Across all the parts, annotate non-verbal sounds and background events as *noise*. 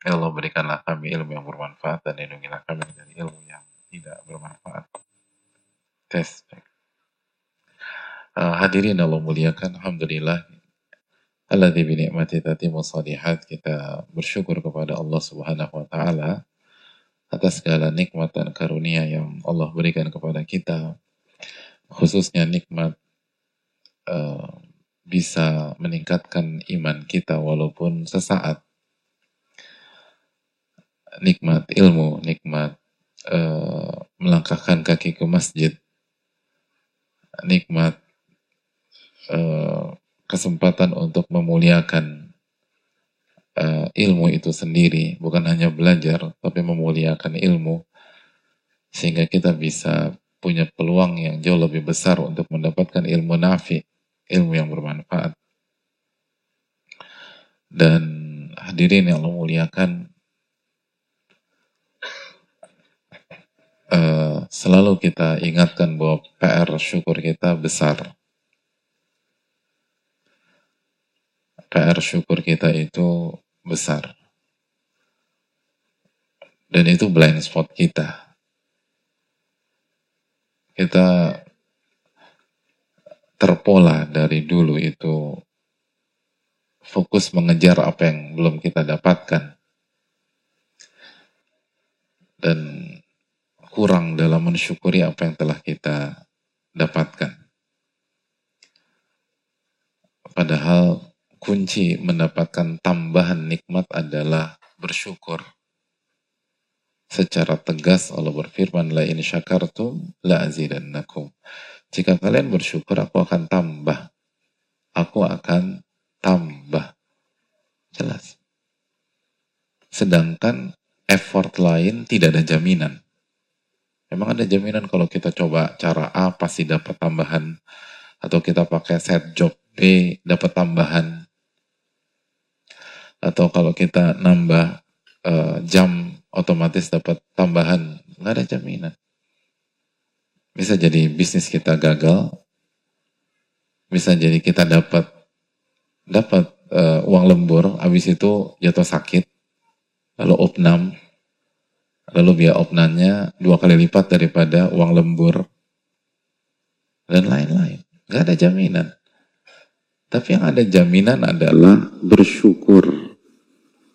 Ya Allah berikanlah kami ilmu yang bermanfaat dan lindungilah kami dari ilmu yang tidak bermanfaat. Tes. Uh, hadirin Allah muliakan, Alhamdulillah. Alladzi bi ni'mati tatimu salihat. Kita bersyukur kepada Allah Subhanahu wa taala atas segala nikmat dan karunia yang Allah berikan kepada kita. Khususnya nikmat uh, bisa meningkatkan iman kita walaupun sesaat nikmat ilmu, nikmat uh, melangkahkan kaki ke masjid, nikmat uh, kesempatan untuk memuliakan uh, ilmu itu sendiri, bukan hanya belajar, tapi memuliakan ilmu, sehingga kita bisa punya peluang yang jauh lebih besar untuk mendapatkan ilmu nafi, ilmu yang bermanfaat. Dan hadirin yang Allah muliakan, uh, selalu kita ingatkan bahwa PR syukur kita besar. PR syukur kita itu besar. Dan itu blind spot kita. Kita terpola dari dulu itu fokus mengejar apa yang belum kita dapatkan. Dan kurang dalam mensyukuri apa yang telah kita dapatkan. Padahal kunci mendapatkan tambahan nikmat adalah bersyukur. Secara tegas Allah berfirman, La in syakartum la azidannakum. Jika kalian bersyukur, aku akan tambah. Aku akan tambah. Jelas. Sedangkan effort lain tidak ada jaminan. Emang ada jaminan kalau kita coba cara A pasti dapat tambahan atau kita pakai set job B dapat tambahan? Atau kalau kita nambah uh, jam otomatis dapat tambahan? Nggak ada jaminan. Bisa jadi bisnis kita gagal. Bisa jadi kita dapat dapat uh, uang lembur habis itu jatuh sakit lalu opnam lalu biaya opnannya dua kali lipat daripada uang lembur dan lain-lain. Gak ada jaminan. Tapi yang ada jaminan adalah bersyukur.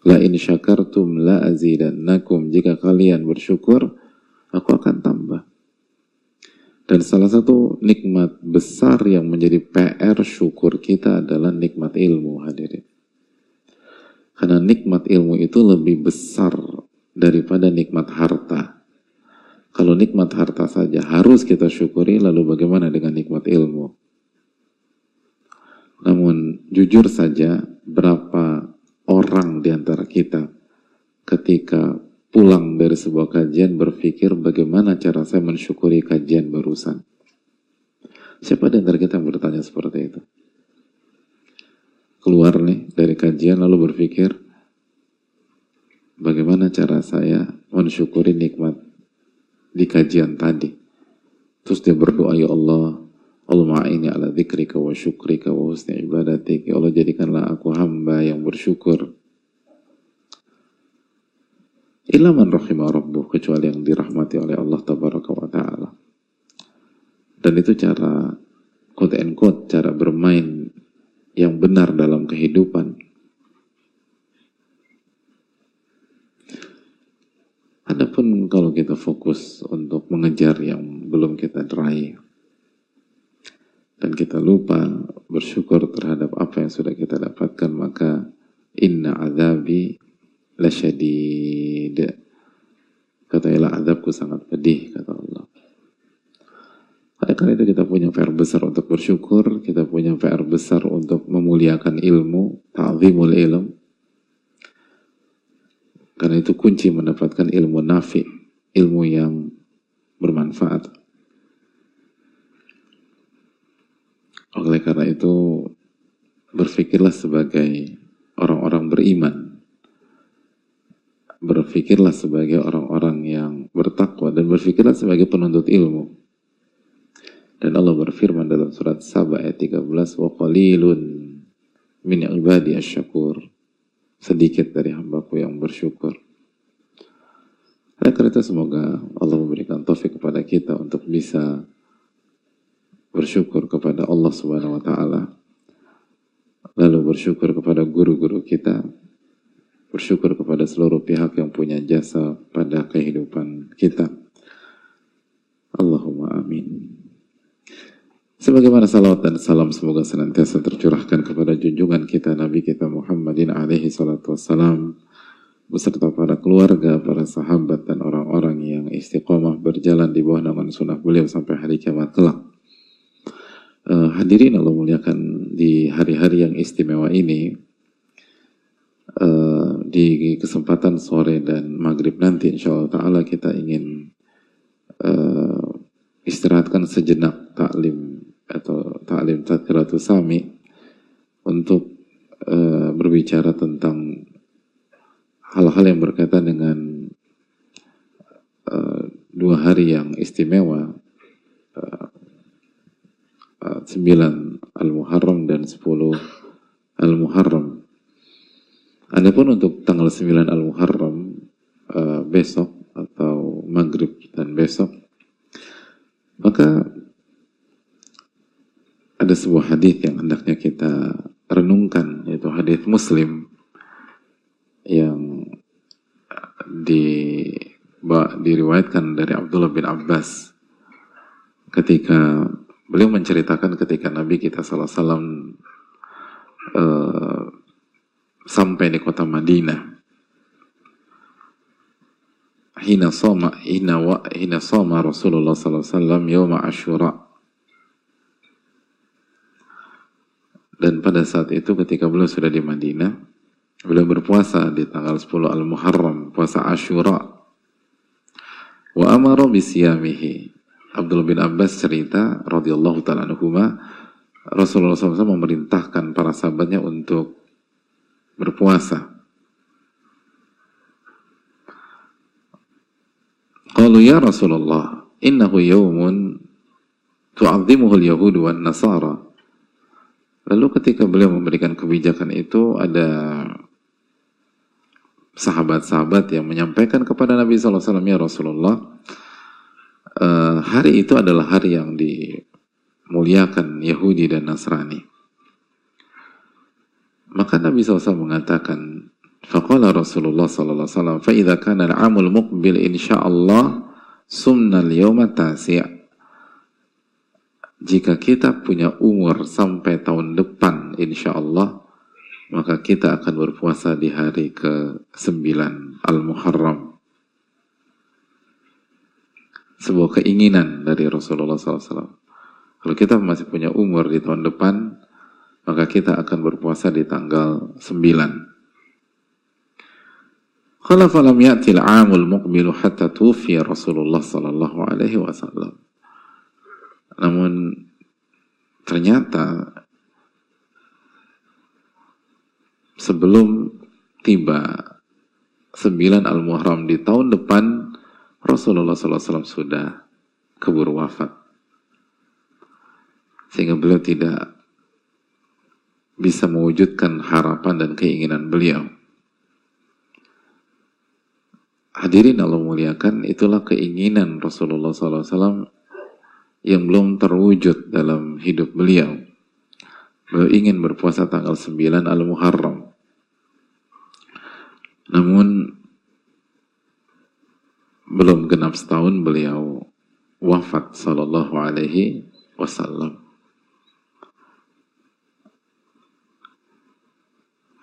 La in syakartum la azidannakum. Jika kalian bersyukur, aku akan tambah. Dan salah satu nikmat besar yang menjadi PR syukur kita adalah nikmat ilmu hadirin. Karena nikmat ilmu itu lebih besar daripada nikmat harta. Kalau nikmat harta saja harus kita syukuri, lalu bagaimana dengan nikmat ilmu? Namun jujur saja, berapa orang di antara kita ketika pulang dari sebuah kajian berpikir bagaimana cara saya mensyukuri kajian barusan. Siapa di antara kita yang bertanya seperti itu? Keluar nih dari kajian lalu berpikir, bagaimana cara saya mensyukuri nikmat di kajian tadi. Terus dia berdoa, Ya Allah, Allah ini ala dzikrika wa syukrika wa husni ibadatik. Ya Allah jadikanlah aku hamba yang bersyukur. Ilaman rahimah rabbuh, kecuali yang dirahmati oleh Allah tabaraka wa ta'ala. Dan itu cara, quote and quote, cara bermain yang benar dalam kehidupan Adapun kalau kita fokus untuk mengejar yang belum kita raih dan kita lupa bersyukur terhadap apa yang sudah kita dapatkan maka inna azabi lasyadid kata Allah azabku sangat pedih kata Allah. Oleh karena itu kita punya PR besar untuk bersyukur kita punya PR besar untuk memuliakan ilmu ta'zimul ilm Karena itu kunci mendapatkan ilmu nafi, ilmu yang bermanfaat. Oleh karena itu, berpikirlah sebagai orang-orang beriman. Berpikirlah sebagai orang-orang yang bertakwa dan berpikirlah sebagai penuntut ilmu. Dan Allah berfirman dalam surat Saba ayat 13, "Wa qalilun min ibadi asyakur." Sedikit dari hambaku yang bersyukur. Oleh karena itu semoga Allah memberikan taufik kepada kita untuk bisa bersyukur kepada Allah Subhanahu wa taala. Lalu bersyukur kepada guru-guru kita, bersyukur kepada seluruh pihak yang punya jasa pada kehidupan kita. Allahumma amin. Sebagaimana salawat dan salam semoga senantiasa tercurahkan kepada junjungan kita Nabi kita Muhammadin alaihi salatu wassalam beserta para keluarga, para sahabat dan orang-orang yang istiqomah berjalan di bawah naungan sunnah beliau sampai hari kiamat kelak. Uh, hadirin Allah muliakan di hari-hari yang istimewa ini uh, di kesempatan sore dan maghrib nanti insya Allah Ta'ala kita ingin uh, istirahatkan sejenak taklim atau taklim tadkiratul sami untuk uh, berbicara tentang hal-hal yang berkaitan dengan uh, dua hari yang istimewa uh, 9 Al-Muharram dan 10 Al-Muharram. Adapun untuk tanggal 9 Al-Muharram uh, besok atau maghrib dan besok, maka ada sebuah hadis yang hendaknya kita renungkan, yaitu hadis Muslim yang di diriwayatkan dari Abdullah bin Abbas ketika Beliau menceritakan ketika Nabi kita salah salam uh, sampai di kota Madinah. Hina soma hina wa hina soma Rasulullah sallallahu yauma Asyura. Dan pada saat itu ketika beliau sudah di Madinah, beliau berpuasa di tanggal 10 Al-Muharram, puasa Asyura. Wa amara bisiyamihi Abdul bin Abbas cerita radhiyallahu taala anhuma Rasulullah SAW memerintahkan para sahabatnya untuk berpuasa. Qalu ya Rasulullah, innahu yawmun tu'azzimuhu al-yahud wan nasara. Lalu ketika beliau memberikan kebijakan itu ada sahabat-sahabat yang menyampaikan kepada Nabi SAW, ya Rasulullah, uh, hari itu adalah hari yang dimuliakan Yahudi dan Nasrani. Maka Nabi SAW mengatakan, Faqala Rasulullah sallallahu alaihi wasallam, "Fa idza kana al-'amul muqbil insyaallah sumna al-yawma tasi'." Jika kita punya umur sampai tahun depan insyaallah, maka kita akan berpuasa di hari ke-9 Al-Muharram sebuah keinginan dari Rasulullah SAW. Kalau kita masih punya umur di tahun depan, maka kita akan berpuasa di tanggal 9. Kalau falam ya'til amul muqbilu hatta tufi Rasulullah sallallahu alaihi wasallam. Namun ternyata sebelum tiba 9 Al-Muharram di tahun depan Rasulullah SAW sudah keburu wafat. Sehingga beliau tidak bisa mewujudkan harapan dan keinginan beliau. Hadirin Allah muliakan, itulah keinginan Rasulullah SAW yang belum terwujud dalam hidup beliau. Beliau ingin berpuasa tanggal 9 Al-Muharram. Namun belum genap setahun beliau wafat sallallahu alaihi wasallam.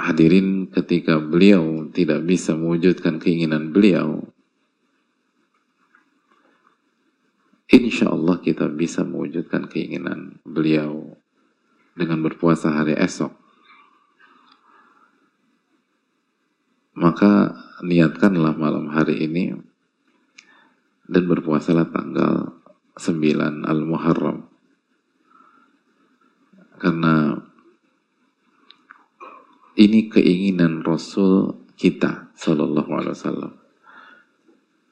Hadirin ketika beliau tidak bisa mewujudkan keinginan beliau, insya Allah kita bisa mewujudkan keinginan beliau dengan berpuasa hari esok. Maka niatkanlah malam hari ini dan berpuasalah tanggal 9 Al-Muharram. Karena ini keinginan Rasul kita sallallahu alaihi wasallam.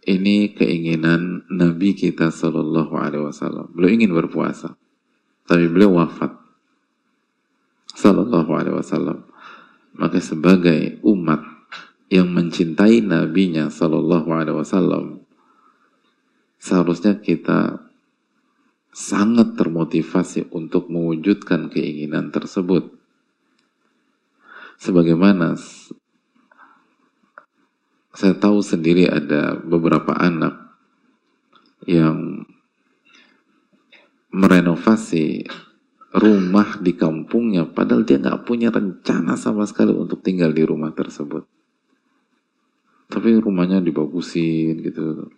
Ini keinginan Nabi kita sallallahu alaihi wasallam. Beliau ingin berpuasa, tapi beliau wafat sallallahu alaihi wasallam. Maka sebagai umat yang mencintai nabinya sallallahu alaihi wasallam, seharusnya kita sangat termotivasi untuk mewujudkan keinginan tersebut. Sebagaimana saya tahu sendiri ada beberapa anak yang merenovasi rumah di kampungnya padahal dia nggak punya rencana sama sekali untuk tinggal di rumah tersebut tapi rumahnya dibagusin gitu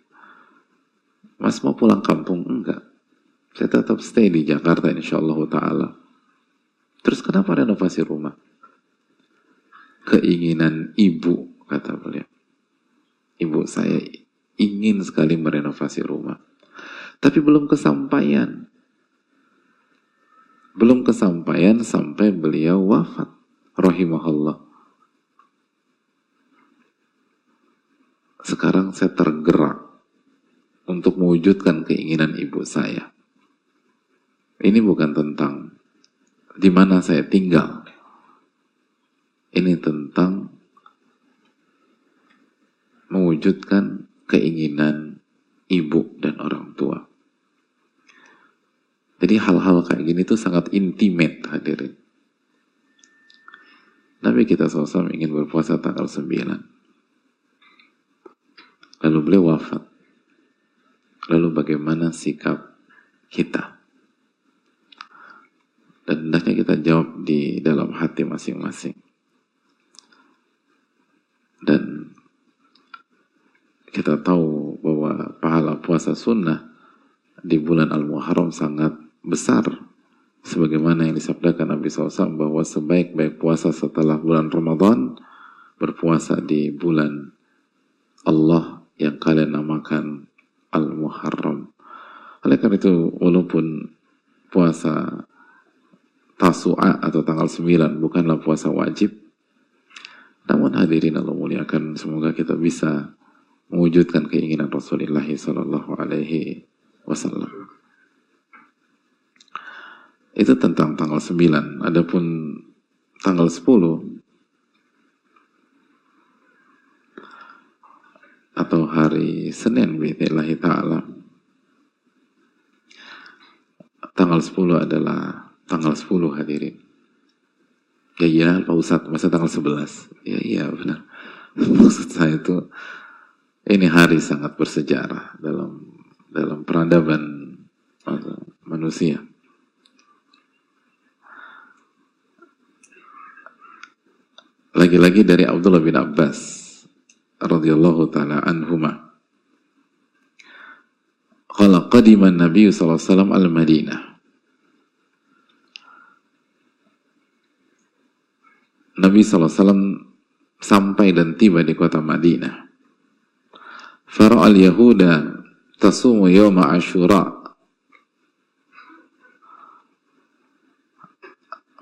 mas mau pulang kampung enggak saya tetap stay di Jakarta insya Allah taala terus kenapa renovasi rumah keinginan ibu, kata beliau. Ibu saya ingin sekali merenovasi rumah. Tapi belum kesampaian. Belum kesampaian sampai beliau wafat. Rahimahullah. Sekarang saya tergerak untuk mewujudkan keinginan ibu saya. Ini bukan tentang di mana saya tinggal, ini tentang mewujudkan keinginan ibu dan orang tua. Jadi hal-hal kayak gini tuh sangat intimate hadirin. Nabi kita SAW ingin berpuasa tanggal 9. Lalu beliau wafat. Lalu bagaimana sikap kita? Dan hendaknya kita jawab di dalam hati masing-masing dan kita tahu bahwa pahala puasa sunnah di bulan Al-Muharram sangat besar sebagaimana yang disabdakan Nabi SAW bahwa sebaik-baik puasa setelah bulan Ramadan berpuasa di bulan Allah yang kalian namakan Al-Muharram oleh karena itu walaupun puasa Tasu'a atau tanggal 9 bukanlah puasa wajib namun hadirin Allah muliakan, semoga kita bisa mewujudkan keinginan Rasulullah Sallallahu Alaihi Wasallam. Itu tentang tanggal 9. Adapun tanggal 10 atau hari Senin biidznillah taala tanggal 10 adalah tanggal 10 hadirin Ya iya Pak Ustadz, masa tanggal 11? Ya iya benar. *laughs* Maksud saya itu ini hari sangat bersejarah dalam dalam peradaban manusia. Lagi-lagi dari Abdullah bin Abbas radhiyallahu taala anhuma. Qala qadima an-nabiy sallallahu alaihi wasallam al-Madinah Nabi SAW sampai dan tiba di kota Madinah. Fara'al Yahuda tasumu yawma Ashura.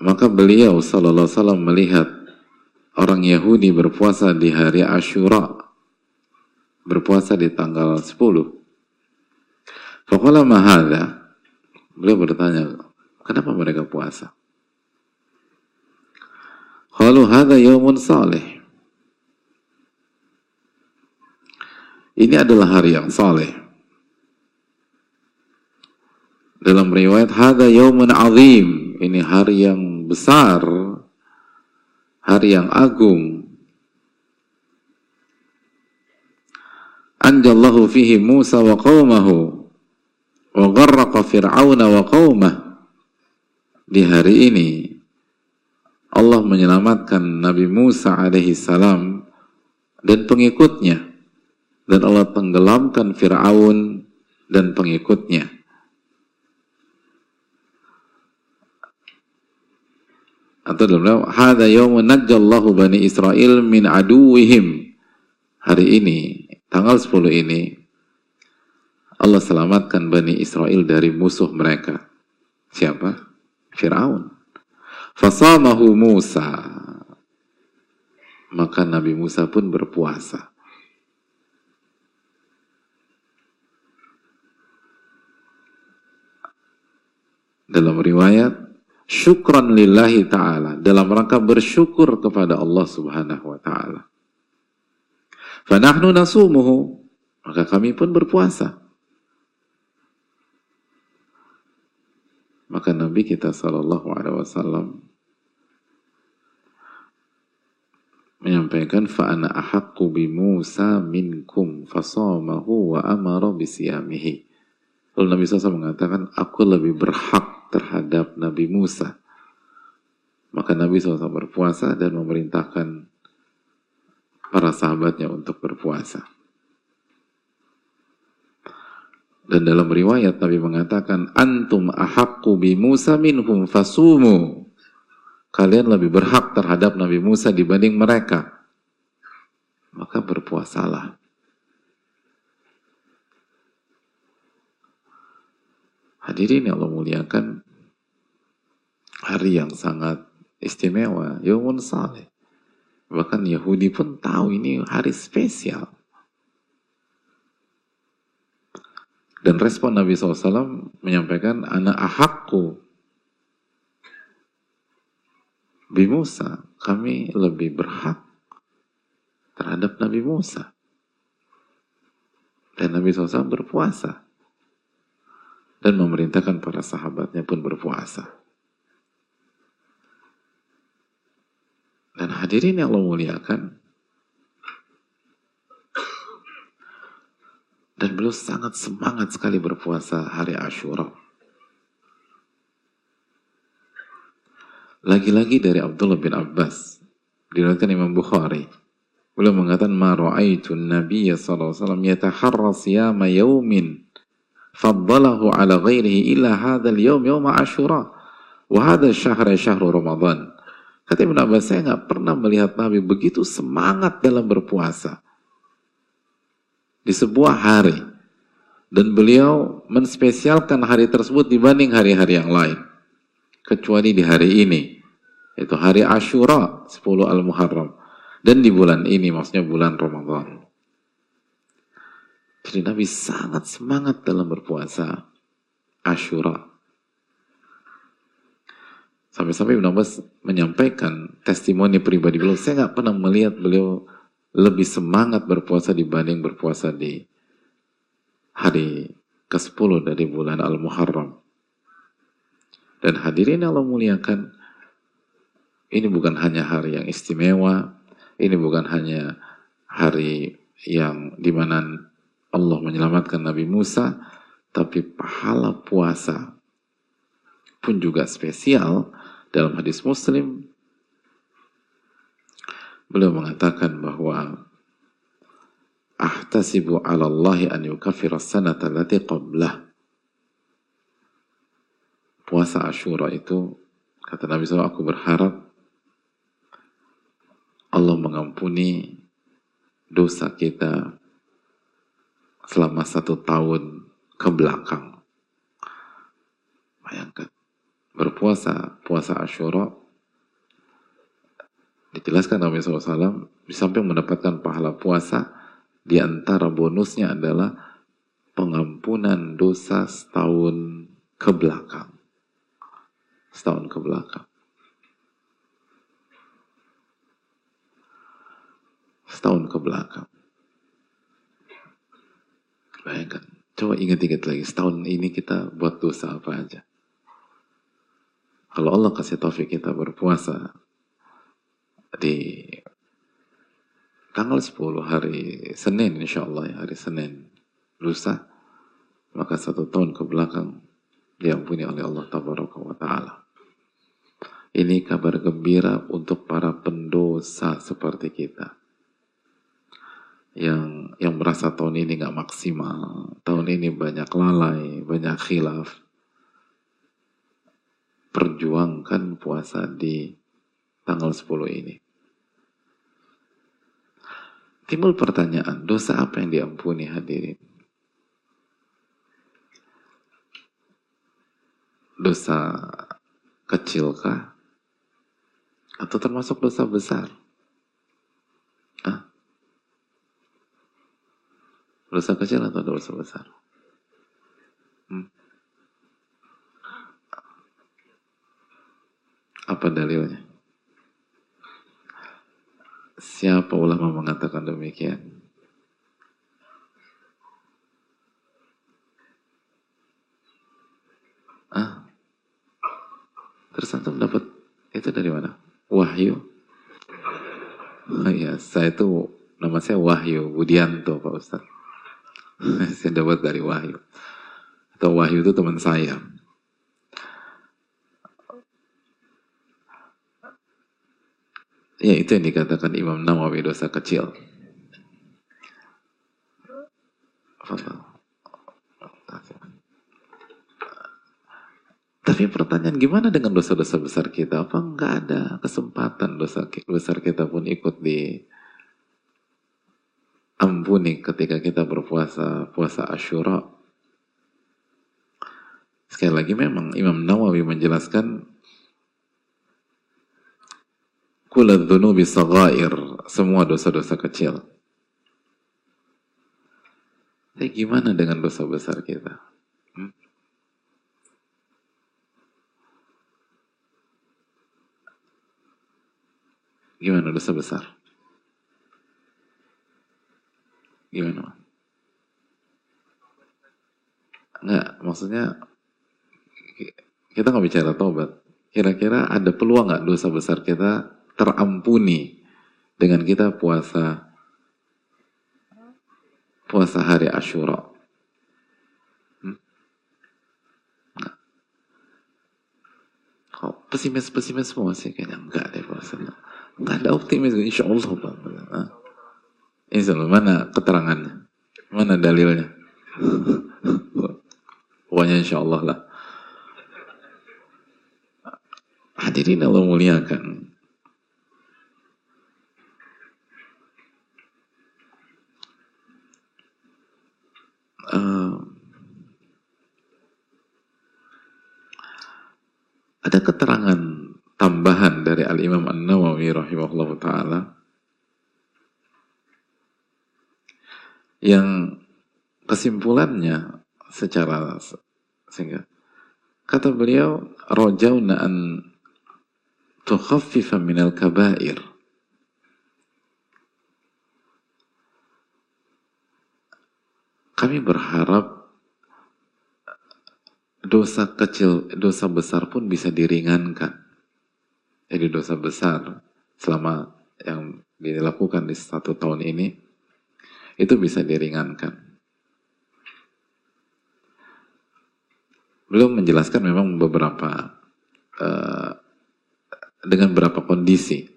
Maka beliau sallallahu alaihi wasallam melihat orang Yahudi berpuasa di hari Ashura. Berpuasa di tanggal 10. Faqala mahada. Beliau bertanya, kenapa mereka puasa? Qalu hadha yawmun salih. Ini adalah hari yang saleh. Dalam riwayat hadha yawmun azim. Ini hari yang besar, hari yang agung. Anjallahu fihi Musa wa qawmahu wa gharraqa Fir'auna wa qawmah. Di hari ini Allah menyelamatkan Nabi Musa alaihi salam dan pengikutnya dan Allah tenggelamkan Fir'aun dan pengikutnya atau dalam hadza yaumun najjallahu bani Israel min aduwihim hari ini, tanggal 10 ini, Allah selamatkan Bani Israel dari musuh mereka. Siapa? Fir'aun. Fasamahu Musa. Maka Nabi Musa pun berpuasa. Dalam riwayat, syukran lillahi ta'ala. Dalam rangka bersyukur kepada Allah subhanahu wa ta'ala. Fanahnu nasumuhu. Maka kami pun berpuasa. Maka Nabi kita Sallallahu Alaihi Wasallam menyampaikan fa'ana ahaqqu bi Musa minkum fasamahu wa amara bisiyamihi. Lalu Nabi SAW mengatakan, aku lebih berhak terhadap Nabi Musa. Maka Nabi SAW berpuasa dan memerintahkan para sahabatnya untuk berpuasa. Dan dalam riwayat Nabi mengatakan, Antum ahaqqu bi Musa minhum fasumu. Kalian lebih berhak terhadap Nabi Musa dibanding mereka. Maka berpuasalah. Hadirin yang Allah muliakan, hari yang sangat istimewa, Yawmun Saleh. Bahkan Yahudi pun tahu ini hari spesial. Dan respon Nabi SAW menyampaikan, anak ahakku Nabi Musa, kami lebih berhak terhadap Nabi Musa. Dan Nabi SAW berpuasa. Dan memerintahkan para sahabatnya pun berpuasa. Dan hadirin yang Allah muliakan, Dan beliau sangat semangat sekali berpuasa hari Ashura. Lagi-lagi dari Abdullah bin Abbas. Diriwayatkan Imam Bukhari. Beliau mengatakan, Ma ra'aitu Nabiya sallallahu alaihi wasallam yataharra siyama yaumin faddalahu ala ghairihi illa hadzal yaum yaum Ashura. Wa hadha syahra syahru Ramadan. Kata Ibn Abbas, saya nggak pernah melihat Nabi begitu semangat dalam berpuasa. Di sebuah hari. Dan beliau menspesialkan hari tersebut dibanding hari-hari yang lain. Kecuali di hari ini. Itu hari Ashura 10 Al-Muharram. Dan di bulan ini maksudnya bulan Ramadan jadi Nabi sangat semangat dalam berpuasa Ashura sampai-sampai Ibn Abbas menyampaikan testimoni pribadi beliau saya nggak pernah melihat beliau lebih semangat berpuasa dibanding berpuasa di hari ke-10 dari bulan Al-Muharram. Dan hadirin Allah muliakan, ini bukan hanya hari yang istimewa, ini bukan hanya hari yang di mana Allah menyelamatkan Nabi Musa, tapi pahala puasa pun juga spesial dalam hadis Muslim Beliau mengatakan bahwa ahtasibu 'ala Allahi an yukaffira sanata allati qablah. Puasa Ashura itu kata Nabi SAW aku berharap Allah mengampuni dosa kita selama satu tahun ke belakang. Bayangkan berpuasa puasa Ashura Dijelaskan Nabi SAW, di samping mendapatkan pahala puasa, di antara bonusnya adalah pengampunan dosa setahun ke belakang. Setahun ke belakang. Setahun ke belakang. Bayangkan, coba ingat-ingat lagi, setahun ini kita buat dosa apa aja. Kalau Allah kasih taufik kita berpuasa, di tanggal 10 hari Senin insya Allah ya, hari Senin lusa maka satu tahun ke belakang diampuni oleh Allah wa Ta'ala. Ini kabar gembira untuk para pendosa seperti kita yang yang merasa tahun ini nggak maksimal tahun ini banyak lalai banyak khilaf perjuangkan puasa di tanggal 10 ini Timbul pertanyaan, dosa apa yang diampuni hadirin? Dosa kecilkah? Atau termasuk dosa besar? Dosa kecil atau dosa besar? Hmm? Apa dalilnya? Siapa ulama mengatakan demikian? Ah, terus dapat itu dari mana? Wahyu. Oh iya, saya itu nama saya Wahyu Budianto Pak Ustaz. *laughs* saya dapat dari Wahyu. Atau Wahyu itu teman saya. Ya itu yang dikatakan Imam Nawawi dosa kecil. Tapi pertanyaan gimana dengan dosa-dosa besar kita? Apa nggak ada kesempatan dosa besar kita pun ikut di ampuni ketika kita berpuasa puasa Ashura? Sekali lagi memang Imam Nawawi menjelaskan Kulad dhunubi saghair, semua dosa-dosa kecil. Tapi gimana dengan dosa besar kita? Hmm? Gimana dosa besar? Gimana? Enggak, maksudnya kita nggak bicara tobat. Kira-kira ada peluang nggak dosa besar kita terampuni dengan kita puasa puasa hari Ashura. Hmm? Kok pesimis-pesimis semua sih kayaknya enggak deh puasa. Enggak ada optimis insya Allah Pak. Insya Allah mana keterangannya? Mana dalilnya? Pokoknya insya Allah lah. Hadirin Allah muliakan. uh, ada keterangan tambahan dari Al-Imam An-Nawawi rahimahullah ta'ala yang kesimpulannya secara sehingga kata beliau rojauna an tukhaffifa minal kabair Kami berharap dosa kecil, dosa besar pun bisa diringankan. Jadi dosa besar selama yang dilakukan di satu tahun ini itu bisa diringankan. Belum menjelaskan memang beberapa uh, dengan beberapa kondisi.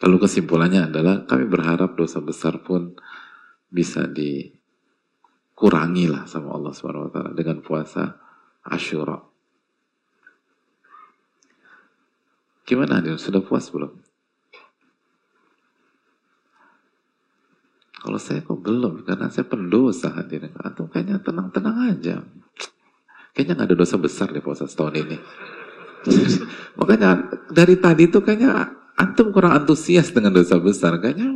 Lalu kesimpulannya adalah kami berharap dosa besar pun bisa di kurangilah sama Allah Subhanahu wa taala dengan puasa Asyura. Gimana dia Sudah puas belum? Kalau saya kok belum, karena saya pendosa hadirin. Atau kayaknya tenang-tenang aja. Kayaknya nggak ada dosa besar di puasa setahun ini. *laughs* Makanya dari tadi itu kayaknya antum kurang antusias dengan dosa besar. Kayaknya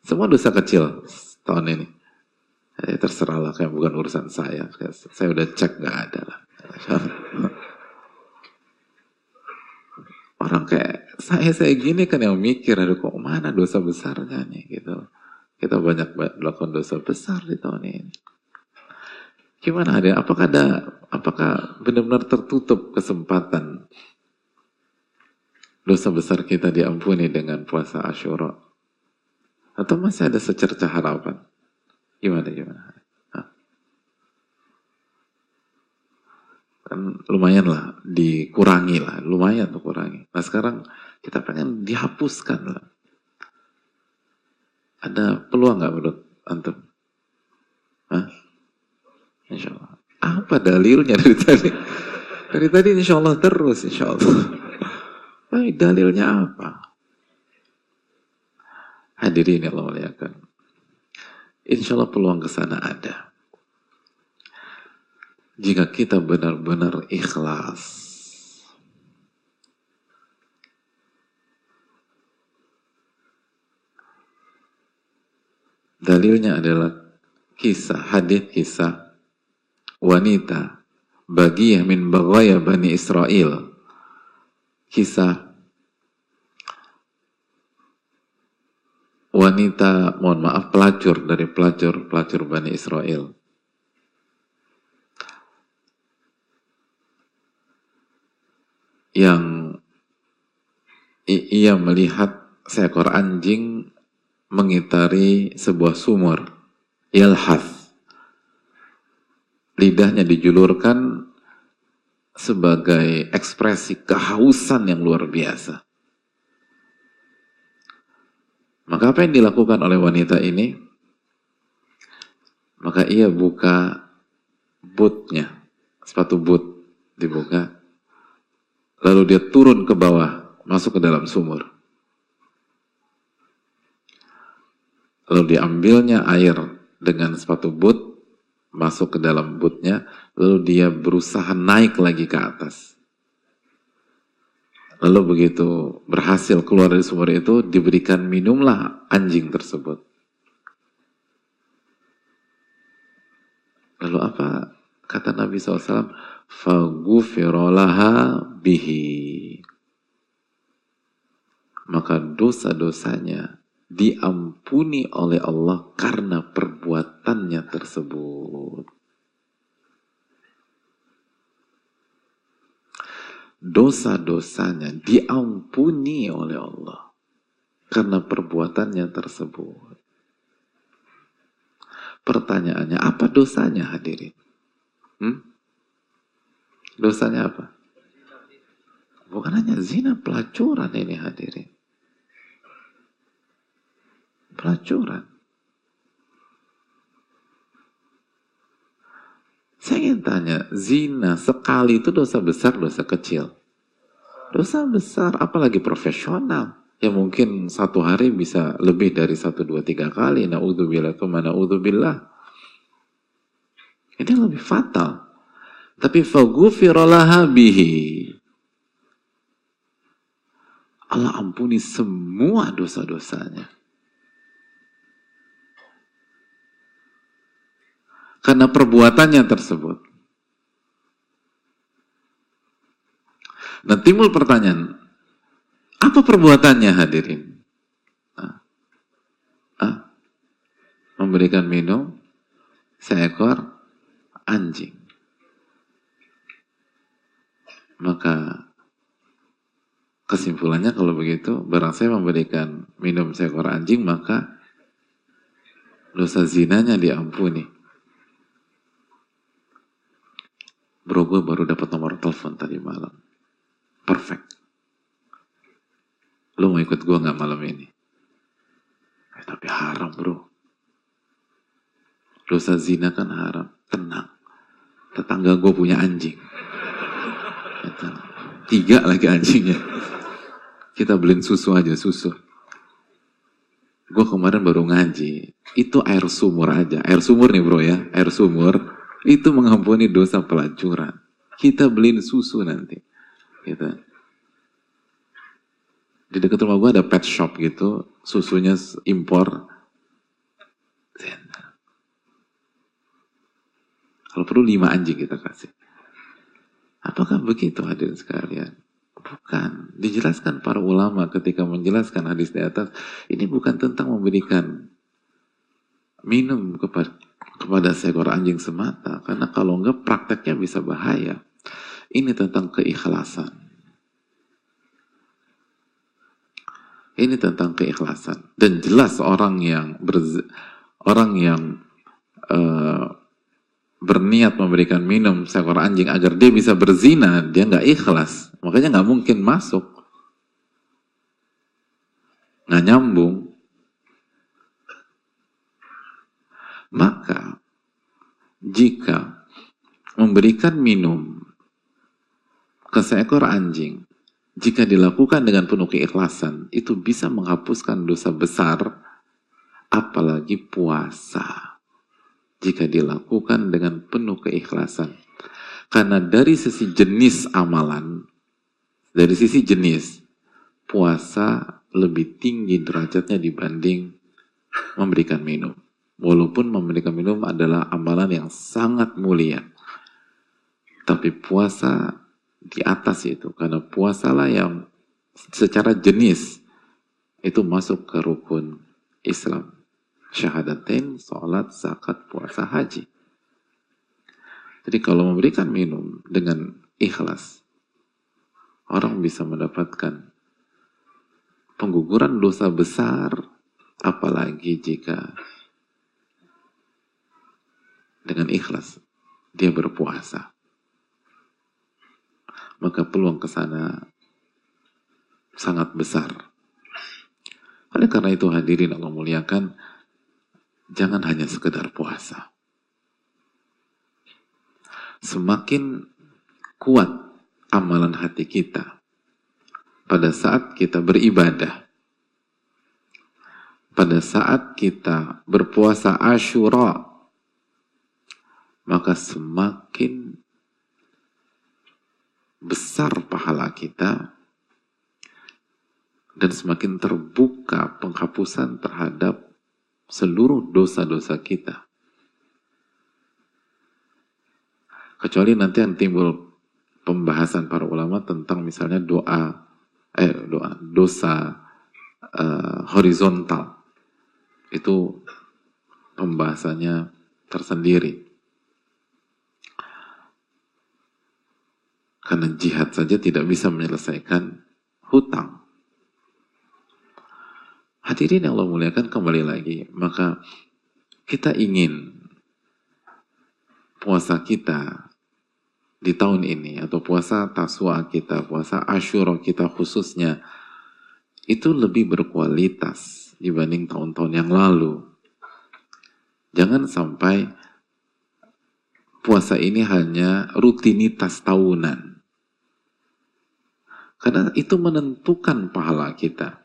semua dosa kecil tahun ini. Ya, terserahlah kayak bukan urusan saya. Saya udah cek nggak ada lah. *laughs* Orang kayak saya saya gini kan yang mikir, aduh kok mana dosa besarnya nih gitu. Kita banyak melakukan dosa besar di tahun ini. Gimana ada? Apakah ada? Apakah benar-benar tertutup kesempatan dosa besar kita diampuni dengan puasa Ashura? Atau masih ada secerca harapan? Gimana gimana? Kan lumayan lah, dikurangi lah, lumayan tuh kurangi. Nah sekarang kita pengen dihapuskan lah. Ada peluang nggak menurut antum? Hah? Insya Allah. Apa dalilnya dari tadi? Dari tadi insya Allah terus insya Allah. Tapi dalilnya apa? Hadirin yang Allah muliakan. Insya Allah peluang ke sana ada. Jika kita benar-benar ikhlas. Dalilnya adalah kisah, hadis kisah wanita bagi min bagaya Bani Israel. Kisah wanita, mohon maaf, pelacur dari pelacur-pelacur Bani Israel. Yang ia melihat seekor anjing mengitari sebuah sumur. Yalhath. Lidahnya dijulurkan sebagai ekspresi kehausan yang luar biasa. Maka apa yang dilakukan oleh wanita ini? Maka ia buka bootnya, sepatu boot dibuka. Lalu dia turun ke bawah, masuk ke dalam sumur. Lalu diambilnya air dengan sepatu boot, masuk ke dalam bootnya, lalu dia berusaha naik lagi ke atas. Lalu begitu berhasil keluar dari sumur itu, diberikan minumlah anjing tersebut. Lalu apa kata Nabi SAW? Fagufirolaha bihi. Maka dosa-dosanya diampuni oleh Allah karena perbuatannya tersebut. dosa-dosanya diampuni oleh Allah karena perbuatannya tersebut. Pertanyaannya, apa dosanya hadirin? Hmm? Dosanya apa? Bukan hanya zina, pelacuran ini hadirin. Pelacuran. Saya ingin tanya, zina sekali itu dosa besar, dosa kecil? Dosa besar, apalagi profesional. Ya mungkin satu hari bisa lebih dari satu, dua, tiga kali. Na'udzubillah, mana na'udzubillah. Ini lebih fatal. Tapi fagufirolaha bihi. Allah ampuni semua dosa-dosanya. Karena perbuatannya tersebut. Nah timbul pertanyaan, apa perbuatannya hadirin? Ah, ah, memberikan minum seekor anjing. Maka kesimpulannya kalau begitu, barang saya memberikan minum seekor anjing, maka dosa zinanya diampuni. Bro, gue baru dapat nomor telepon tadi malam. Perfect. Lo mau ikut gue nggak malam ini? Eh, tapi haram bro. Dosa zina kan haram. Tenang. Tetangga gue punya anjing. Tiga lagi anjingnya. Kita beliin susu aja, susu. Gue kemarin baru ngaji. Itu air sumur aja. Air sumur nih bro ya. Air sumur itu mengampuni dosa pelacuran. Kita beliin susu nanti. Kita. Di dekat rumah gue ada pet shop gitu, susunya impor. Kalau perlu lima anjing kita kasih. Apakah begitu hadirin sekalian? Bukan. Dijelaskan para ulama ketika menjelaskan hadis di atas, ini bukan tentang memberikan minum kepada kepada seekor anjing semata karena kalau enggak prakteknya bisa bahaya. Ini tentang keikhlasan. Ini tentang keikhlasan. Dan jelas orang yang ber, orang yang uh, berniat memberikan minum seekor anjing agar dia bisa berzina dia nggak ikhlas. Makanya nggak mungkin masuk. Nggak nyambung Maka jika memberikan minum ke seekor anjing, jika dilakukan dengan penuh keikhlasan, itu bisa menghapuskan dosa besar apalagi puasa jika dilakukan dengan penuh keikhlasan. Karena dari sisi jenis amalan, dari sisi jenis, puasa lebih tinggi derajatnya dibanding memberikan minum. Walaupun memberikan minum adalah amalan yang sangat mulia. Tapi puasa di atas itu, karena puasalah yang secara jenis itu masuk ke rukun Islam syahadatain, sholat, zakat, puasa, haji. Jadi kalau memberikan minum dengan ikhlas, orang bisa mendapatkan pengguguran dosa besar, apalagi jika dengan ikhlas dia berpuasa. Maka peluang ke sana sangat besar. Oleh karena itu hadirin Allah muliakan, jangan hanya sekedar puasa. Semakin kuat amalan hati kita pada saat kita beribadah, pada saat kita berpuasa Ashura, maka semakin besar pahala kita dan semakin terbuka penghapusan terhadap seluruh dosa-dosa kita. Kecuali nanti yang timbul pembahasan para ulama tentang misalnya doa, eh doa dosa uh, horizontal itu pembahasannya tersendiri. Karena jihad saja tidak bisa menyelesaikan hutang. Hadirin yang Allah muliakan kembali lagi, maka kita ingin puasa kita di tahun ini atau puasa taswa kita, puasa asyura kita khususnya itu lebih berkualitas dibanding tahun-tahun yang lalu. Jangan sampai puasa ini hanya rutinitas tahunan. Karena itu menentukan pahala kita.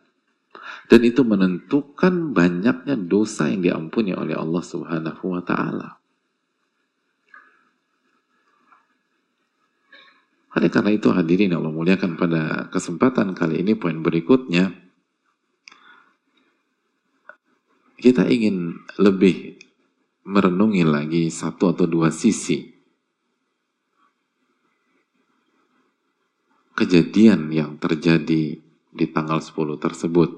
Dan itu menentukan banyaknya dosa yang diampuni oleh Allah Subhanahu wa taala. Oleh karena itu hadirin Allah muliakan pada kesempatan kali ini poin berikutnya kita ingin lebih merenungi lagi satu atau dua sisi kejadian yang terjadi di tanggal 10 tersebut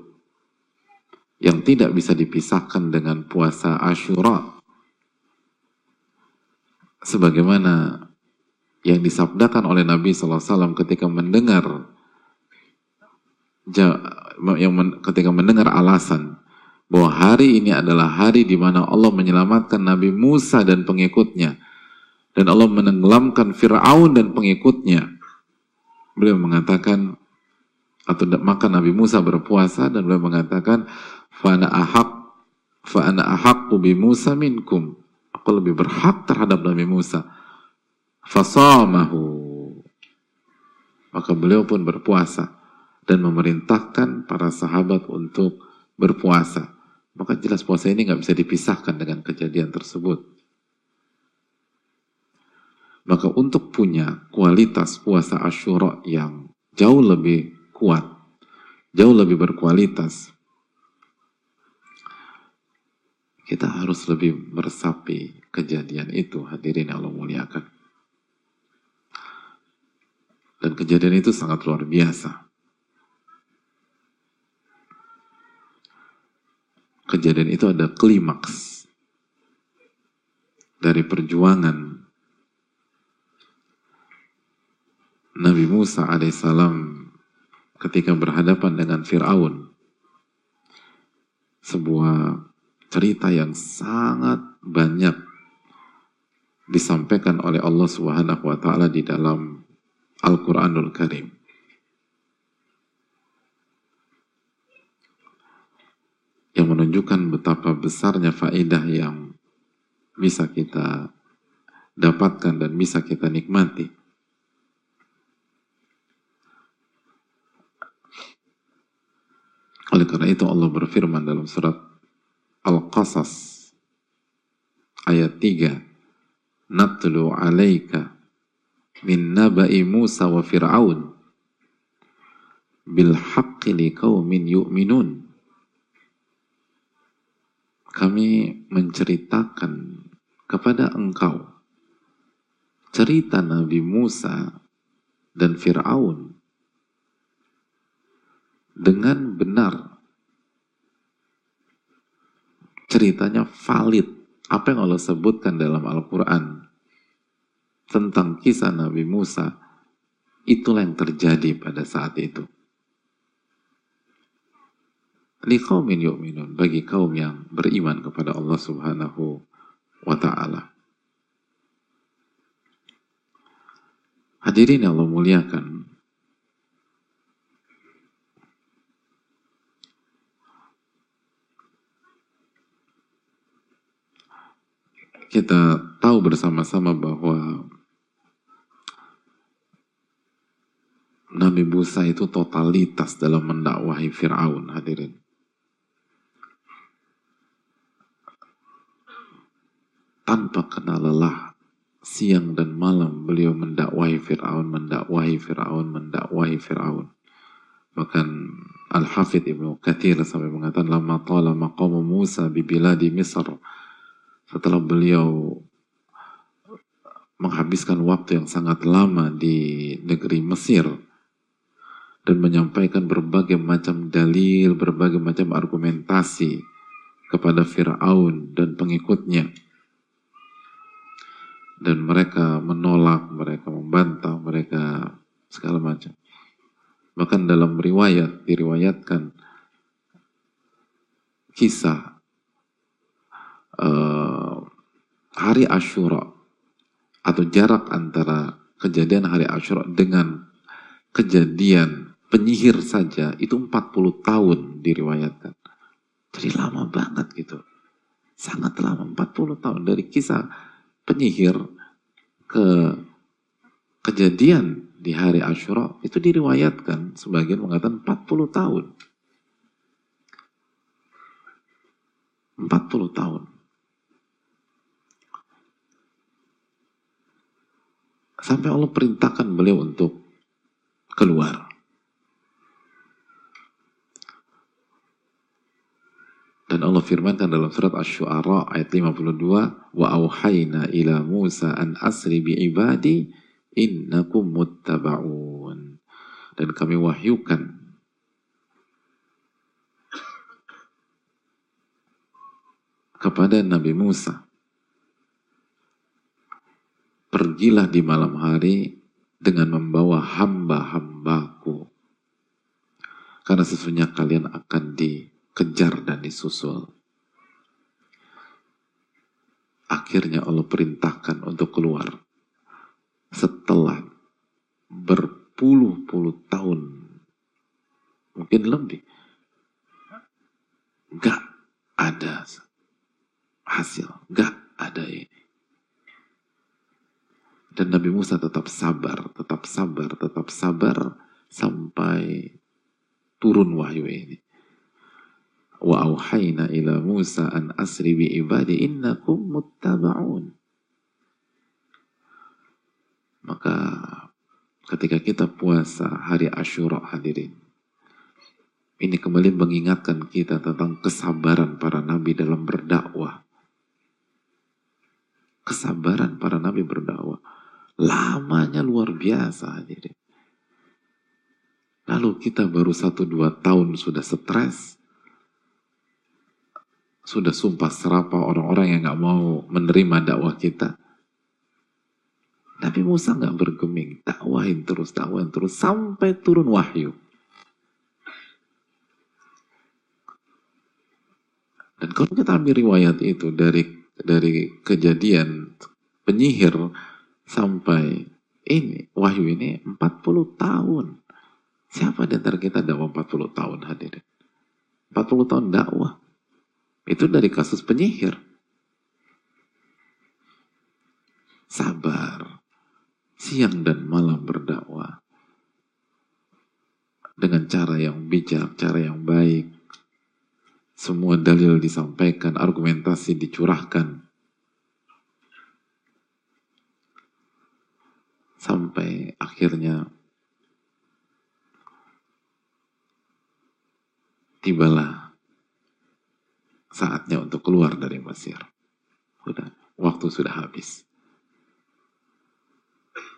yang tidak bisa dipisahkan dengan puasa Ashura. Sebagaimana yang disabdakan oleh Nabi SAW ketika mendengar yang ketika mendengar alasan bahwa hari ini adalah hari di mana Allah menyelamatkan Nabi Musa dan pengikutnya dan Allah menenggelamkan Fir'aun dan pengikutnya beliau mengatakan atau maka Nabi Musa berpuasa dan beliau mengatakan Fa'ana ahak Fa'ana ahakku bi Musa minkum. Aku lebih berhak terhadap Nabi Musa. Fasamahu. Maka beliau pun berpuasa dan memerintahkan para sahabat untuk berpuasa. Maka jelas puasa ini nggak bisa dipisahkan dengan kejadian tersebut. Maka untuk punya kualitas puasa Ashura yang jauh lebih kuat, jauh lebih berkualitas, kita harus lebih meresapi kejadian itu hadirin Allah muliakan. Dan kejadian itu sangat luar biasa. Kejadian itu ada klimaks dari perjuangan Nabi Musa alaihissalam ketika berhadapan dengan Fir'aun. Sebuah cerita yang sangat banyak disampaikan oleh Allah Subhanahu wa taala di dalam Al-Qur'anul Karim. Yang menunjukkan betapa besarnya faedah yang bisa kita dapatkan dan bisa kita nikmati. Oleh karena itu Allah berfirman dalam surat Al-Qasas ayat 3 Natlu alaika min naba'i Musa wa Fir'aun bil haqqi liqaumin yu'minun. Kami menceritakan kepada engkau cerita Nabi Musa dan Fir'aun dengan benar ceritanya valid apa yang Allah sebutkan dalam Al-Quran tentang kisah Nabi Musa itulah yang terjadi pada saat itu liqaumin yu'minun bagi kaum yang beriman kepada Allah Subhanahu wa taala. Hadirin yang Allah muliakan, kita tahu bersama-sama bahwa Nabi Musa itu totalitas dalam mendakwahi Fir'aun hadirin. tanpa kenal lelah siang dan malam beliau mendakwahi Fir'aun, mendakwahi Fir'aun, mendakwahi Fir'aun. Bahkan Al-Hafidh Ibnu Kathir sampai mengatakan lama tala maqamu Musa di biladi Misr. Setelah beliau menghabiskan waktu yang sangat lama di negeri Mesir dan menyampaikan berbagai macam dalil, berbagai macam argumentasi kepada Fir'aun dan pengikutnya dan mereka menolak, mereka membantah, mereka segala macam. Bahkan dalam riwayat diriwayatkan kisah uh, hari Ashura atau jarak antara kejadian hari Ashura dengan kejadian penyihir saja itu 40 tahun diriwayatkan. Jadi lama banget gitu. Sangat lama, 40 tahun dari kisah penyihir ke kejadian di hari Ashura itu diriwayatkan sebagian mengatakan 40 tahun. 40 tahun. Sampai Allah perintahkan beliau untuk keluar. Dan Allah firmankan dalam surat Asy-Syu'ara ayat 52, "Wa auhayna ila Musa an asri bi ibadi innakum muttaba'un." Dan kami wahyukan kepada Nabi Musa, pergilah di malam hari dengan membawa hamba-hambaku. Karena sesungguhnya kalian akan di kejar dan disusul. Akhirnya Allah perintahkan untuk keluar. Setelah berpuluh-puluh tahun, mungkin lebih, gak ada hasil, gak ada ini. Dan Nabi Musa tetap sabar, tetap sabar, tetap sabar sampai turun wahyu ini. Wa auhayna ila Musa an asri bi ibadi innakum muttaba'un. Maka ketika kita puasa hari Ashura hadirin ini kembali mengingatkan kita tentang kesabaran para nabi dalam berdakwah. Kesabaran para nabi berdakwah lamanya luar biasa hadirin lalu kita baru satu dua tahun sudah stres sudah sumpah serapa orang-orang yang nggak mau menerima dakwah kita. Nabi Musa nggak bergeming, dakwahin terus, dakwahin terus sampai turun wahyu. Dan kalau kita ambil riwayat itu dari dari kejadian penyihir sampai ini wahyu ini 40 tahun. Siapa di antara kita dakwah 40 tahun hadirin? 40 tahun dakwah. Itu dari kasus penyihir. Sabar. Siang dan malam berdakwah. Dengan cara yang bijak, cara yang baik. Semua dalil disampaikan, argumentasi dicurahkan. Sampai akhirnya tibalah saatnya untuk keluar dari Mesir. Sudah, waktu sudah habis.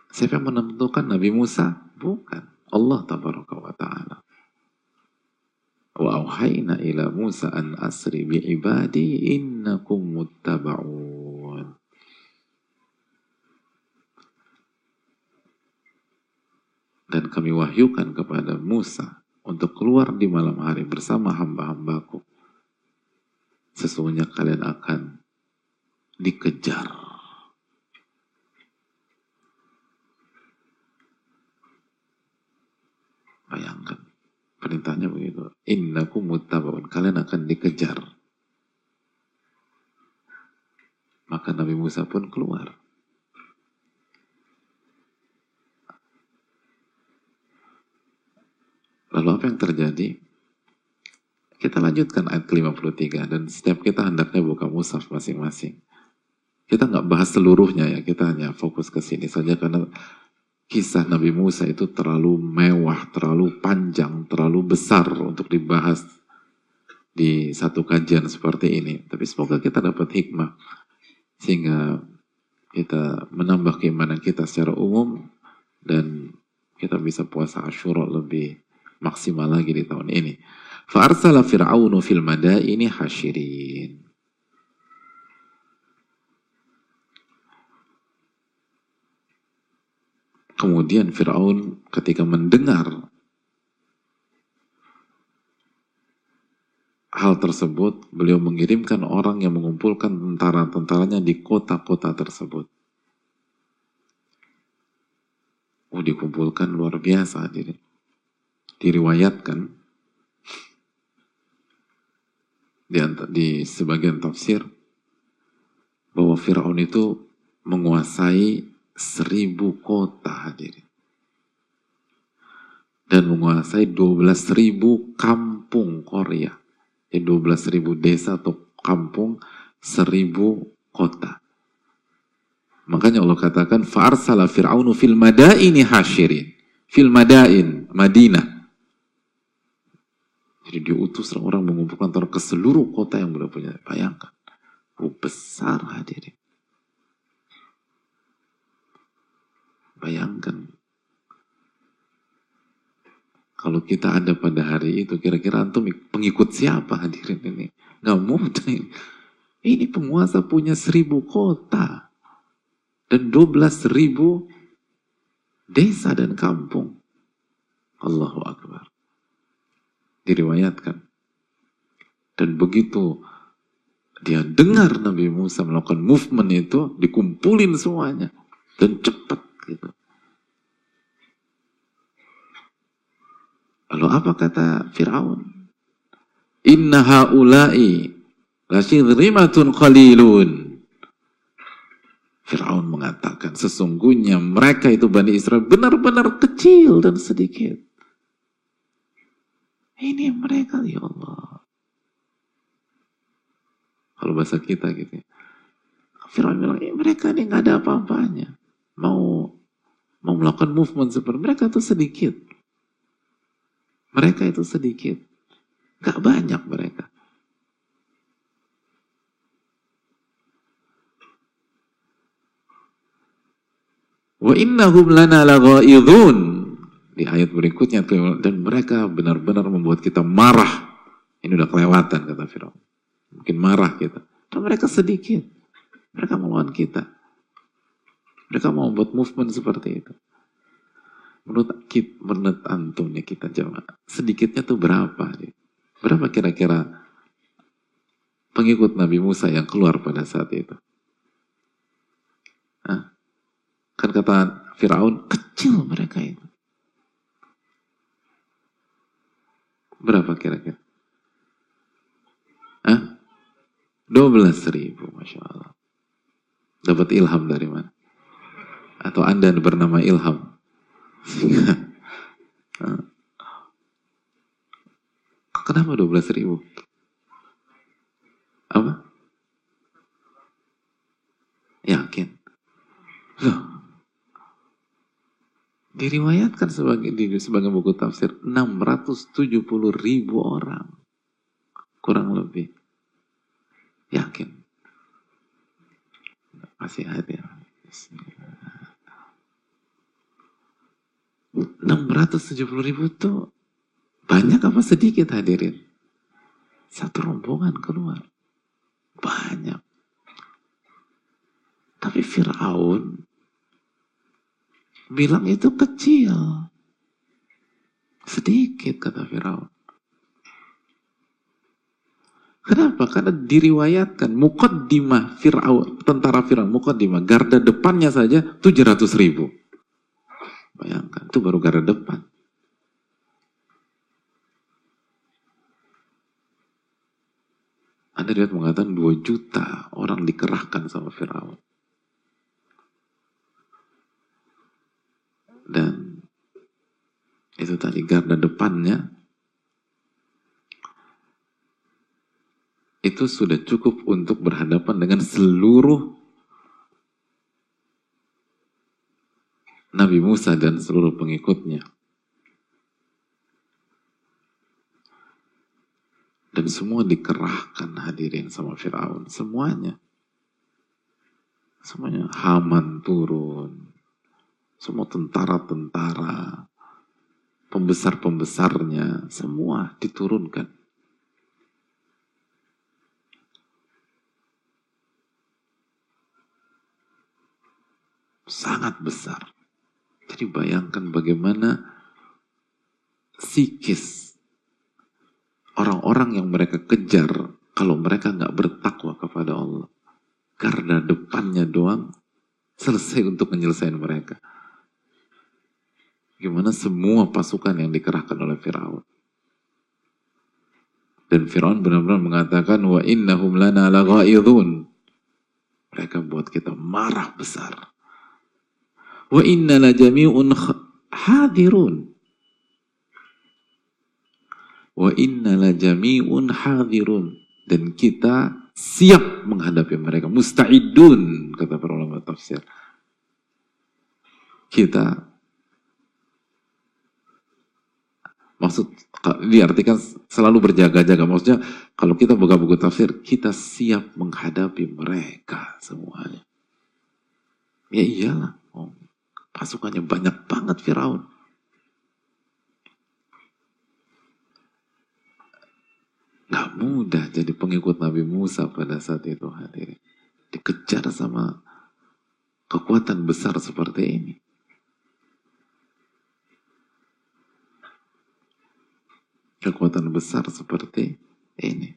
Siapa yang menentukan Nabi Musa? Bukan. Allah tabaraka wa ta'ala. Wa ila Musa an asri bi ibadi innakum muttaba'un. Dan kami wahyukan kepada Musa untuk keluar di malam hari bersama hamba-hambaku. Sesungguhnya kalian akan dikejar. Bayangkan. Perintahnya begitu. Innakum muttabaun. Kalian akan dikejar. Maka Nabi Musa pun keluar. Lalu apa yang terjadi? Kita lanjutkan ayat ke-53 dan setiap kita hendaknya buka musaf masing-masing. Kita nggak bahas seluruhnya ya, kita hanya fokus ke sini saja karena kisah Nabi Musa itu terlalu mewah, terlalu panjang, terlalu besar untuk dibahas di satu kajian seperti ini. Tapi semoga kita dapat hikmah sehingga kita menambah keimanan kita secara umum dan kita bisa puasa Asyura lebih maksimal lagi di tahun ini. Fa'arsala fir'aunu fil madaini hasyirin. Kemudian Fir'aun ketika mendengar hal tersebut, beliau mengirimkan orang yang mengumpulkan tentara-tentaranya di kota-kota tersebut. Oh, dikumpulkan luar biasa. Jadi, diriwayatkan di, di sebagian tafsir bahwa Fir'aun itu menguasai seribu kota hadirin. Dan menguasai 12 ribu kampung Korea. Jadi 12 ribu desa atau kampung, seribu kota. Makanya Allah katakan, Fa'arsala fir'aunu fil madaini hasyirin. Fil madain, Madinah. Jadi diutus orang mengumpulkan ke seluruh kota yang beliau punya. Bayangkan. Oh, besar hadirin. Bayangkan. Kalau kita ada pada hari itu, kira-kira antum pengikut siapa hadirin ini? Gak mudah ini. Ini penguasa punya seribu kota. Dan dua belas ribu desa dan kampung. Allahu Akbar. Diriwayatkan. Dan begitu dia dengar Nabi Musa melakukan movement itu, dikumpulin semuanya. Dan cepat gitu. Lalu apa kata Fir'aun? Inna haulai lasyidrimatun qalilun. Fir'aun mengatakan, sesungguhnya mereka itu Bani Israel benar-benar kecil dan sedikit. Ini mereka, ya Allah. Kalau bahasa kita gitu ya. Fir'aun bilang, eh, mereka ini nggak ada apa-apanya. Mau mau melakukan movement seperti mereka itu sedikit. Mereka itu sedikit. Gak banyak mereka. Wa innahum lana laghaidun. Di ayat berikutnya dan mereka benar-benar membuat kita marah. Ini udah kelewatan kata Firaun. Mungkin marah kita. Dan mereka sedikit. Mereka melawan kita. Mereka mau buat movement seperti itu. Menurut kita, menurut antum nih kita jawab, sedikitnya tuh berapa? Nih? Berapa kira-kira pengikut Nabi Musa yang keluar pada saat itu? Hah? Kan kata Firaun, kecil mereka itu. Berapa kira-kira? Hah? 12 ribu, Masya Allah. Dapat ilham dari mana? atau Anda bernama Ilham. *laughs* Kenapa 12 ribu? Apa? Yakin. Loh. Diriwayatkan sebagai di sebagai buku tafsir 670 ribu orang. Kurang lebih. Yakin. Masih hadir. 670 ribu itu banyak apa sedikit hadirin? Satu rombongan keluar. Banyak. Tapi Fir'aun bilang itu kecil. Sedikit kata Fir'aun. Kenapa? Karena diriwayatkan mukaddimah Fir'aun, tentara Fir'aun, mukaddimah, garda depannya saja 700 ribu. Bayangkan, itu baru garda depan. Anda lihat mengatakan 2 juta orang dikerahkan sama Fir'aun. Dan itu tadi garda depannya itu sudah cukup untuk berhadapan dengan seluruh Nabi Musa dan seluruh pengikutnya. Dan semua dikerahkan hadirin sama Fir'aun. Semuanya. Semuanya. Haman turun semua tentara-tentara, pembesar-pembesarnya, semua diturunkan. Sangat besar. Jadi bayangkan bagaimana psikis orang-orang yang mereka kejar kalau mereka nggak bertakwa kepada Allah. Karena depannya doang selesai untuk menyelesaikan mereka. Gimana semua pasukan yang dikerahkan oleh Firaun. Dan Firaun benar-benar mengatakan wa innahum lana laghaidun. Mereka buat kita marah besar. Wa inna la jami'un hadirun. Wa inna la jami'un hadirun. Dan kita siap menghadapi mereka. Musta'idun, kata para ulama tafsir. Kita Maksud diartikan selalu berjaga-jaga. Maksudnya kalau kita buka buku tafsir, kita siap menghadapi mereka semuanya. Ya iyalah. Oh, pasukannya banyak banget Firaun. Gak mudah jadi pengikut Nabi Musa pada saat itu hadirin. Dikejar sama kekuatan besar seperti ini. Kekuatan besar seperti ini.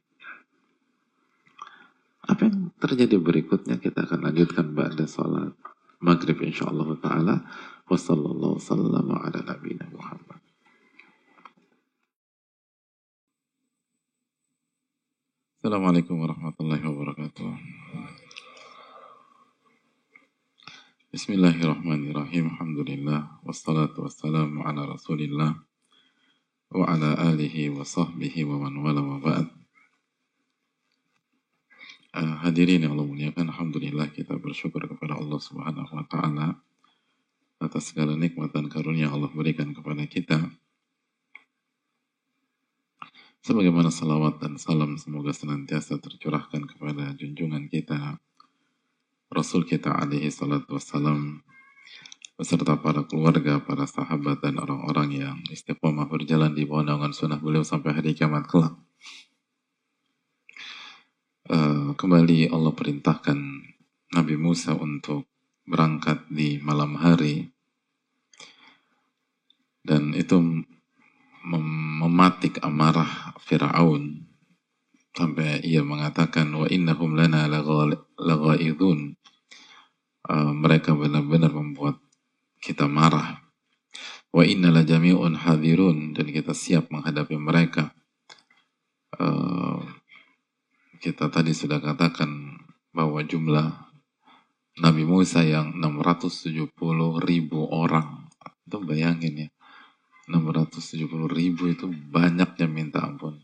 Apa yang terjadi berikutnya kita akan lanjutkan pada salat maghrib insyaallah taala. Nabiyina Muhammad. Assalamualaikum warahmatullahi wabarakatuh. Bismillahirrahmanirrahim. Alhamdulillah. Wassalatu wassalamu ala rasulillah wa ala alihi wa sahbihi wa man wala wa ba'd. Uh, hadirin yang Allah muliakan, Alhamdulillah kita bersyukur kepada Allah Subhanahu wa Ta'ala atas segala nikmat dan karunia Allah berikan kepada kita. Sebagaimana salawat dan salam semoga senantiasa tercurahkan kepada junjungan kita, Rasul kita alaihi salatu wassalam, beserta para keluarga, para sahabat dan orang-orang yang istiqomah berjalan di bawah naungan sunnah beliau sampai hari kiamat kelak. Uh, kembali Allah perintahkan Nabi Musa untuk berangkat di malam hari. Dan itu mem mematik amarah Fir'aun. Sampai ia mengatakan wa innahum lana uh, mereka benar-benar membuat kita marah. Wa innala jami'un hadirun dan kita siap menghadapi mereka. Uh, kita tadi sudah katakan bahwa jumlah Nabi Musa yang 670 ribu orang itu bayangin ya 670 ribu itu banyaknya minta ampun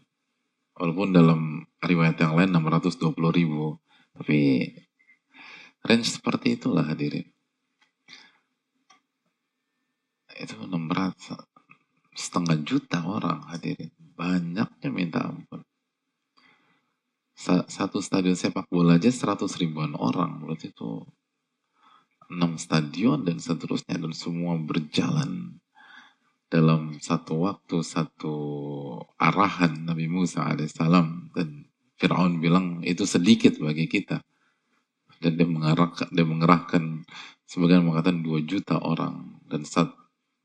walaupun dalam riwayat yang lain 620 ribu. Tapi range seperti itulah hadirin. Itu 600 setengah juta orang hadirin. Banyaknya minta ampun. Satu stadion sepak bola aja 100 ribuan orang. Berarti itu 6 stadion dan seterusnya. Dan semua berjalan dalam satu waktu, satu arahan Nabi Musa alaihissalam. Dan Fir'aun bilang itu sedikit bagi kita. Dan dia mengerahkan, dia mengerahkan sebagian mengatakan 2 juta orang. Dan saat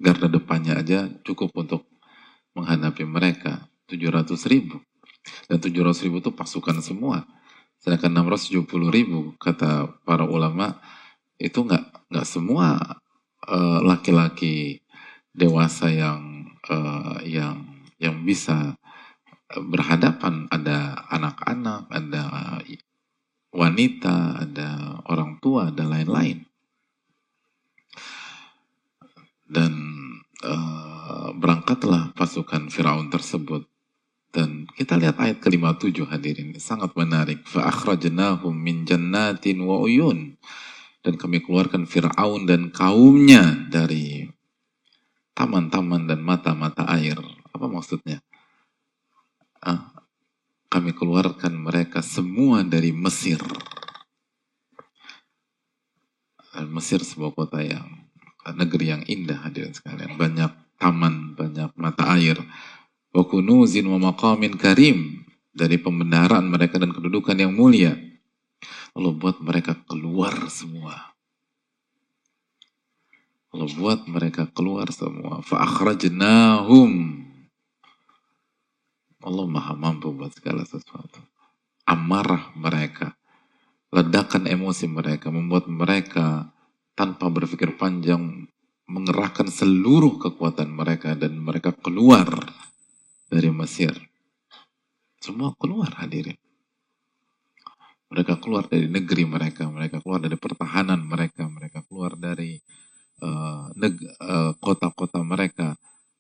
garda depannya aja cukup untuk menghadapi mereka. 700 ribu. Dan 700 ribu itu pasukan semua. Sedangkan 670 ribu, kata para ulama, itu nggak nggak semua eh, laki-laki uh, dewasa yang uh, yang yang bisa berhadapan. Ada anak-anak, ada wanita, ada orang tua, dan lain-lain. Dan berangkatlah pasukan Firaun tersebut dan kita lihat ayat ke-57 hadirin, sangat menarik. Min jannatin wa uyun. Dan kami keluarkan Fir'aun dan kaumnya dari taman-taman dan mata-mata air. Apa maksudnya? Ah, kami keluarkan mereka semua dari Mesir. Mesir sebuah kota yang negeri yang indah hadirin sekalian. Banyak taman, banyak mata air wa kunuzin wa maqamin karim dari pembenaran mereka dan kedudukan yang mulia. Allah buat mereka keluar semua. Allah buat mereka keluar semua. Fa'akhrajnahum. Allah maha mampu buat segala sesuatu. Amarah mereka. Ledakan emosi mereka. Membuat mereka tanpa berpikir panjang mengerahkan seluruh kekuatan mereka dan mereka keluar dari Mesir. Semua keluar hadirin. Mereka keluar dari negeri mereka, mereka keluar dari pertahanan mereka, mereka keluar dari uh, uh, kota-kota mereka,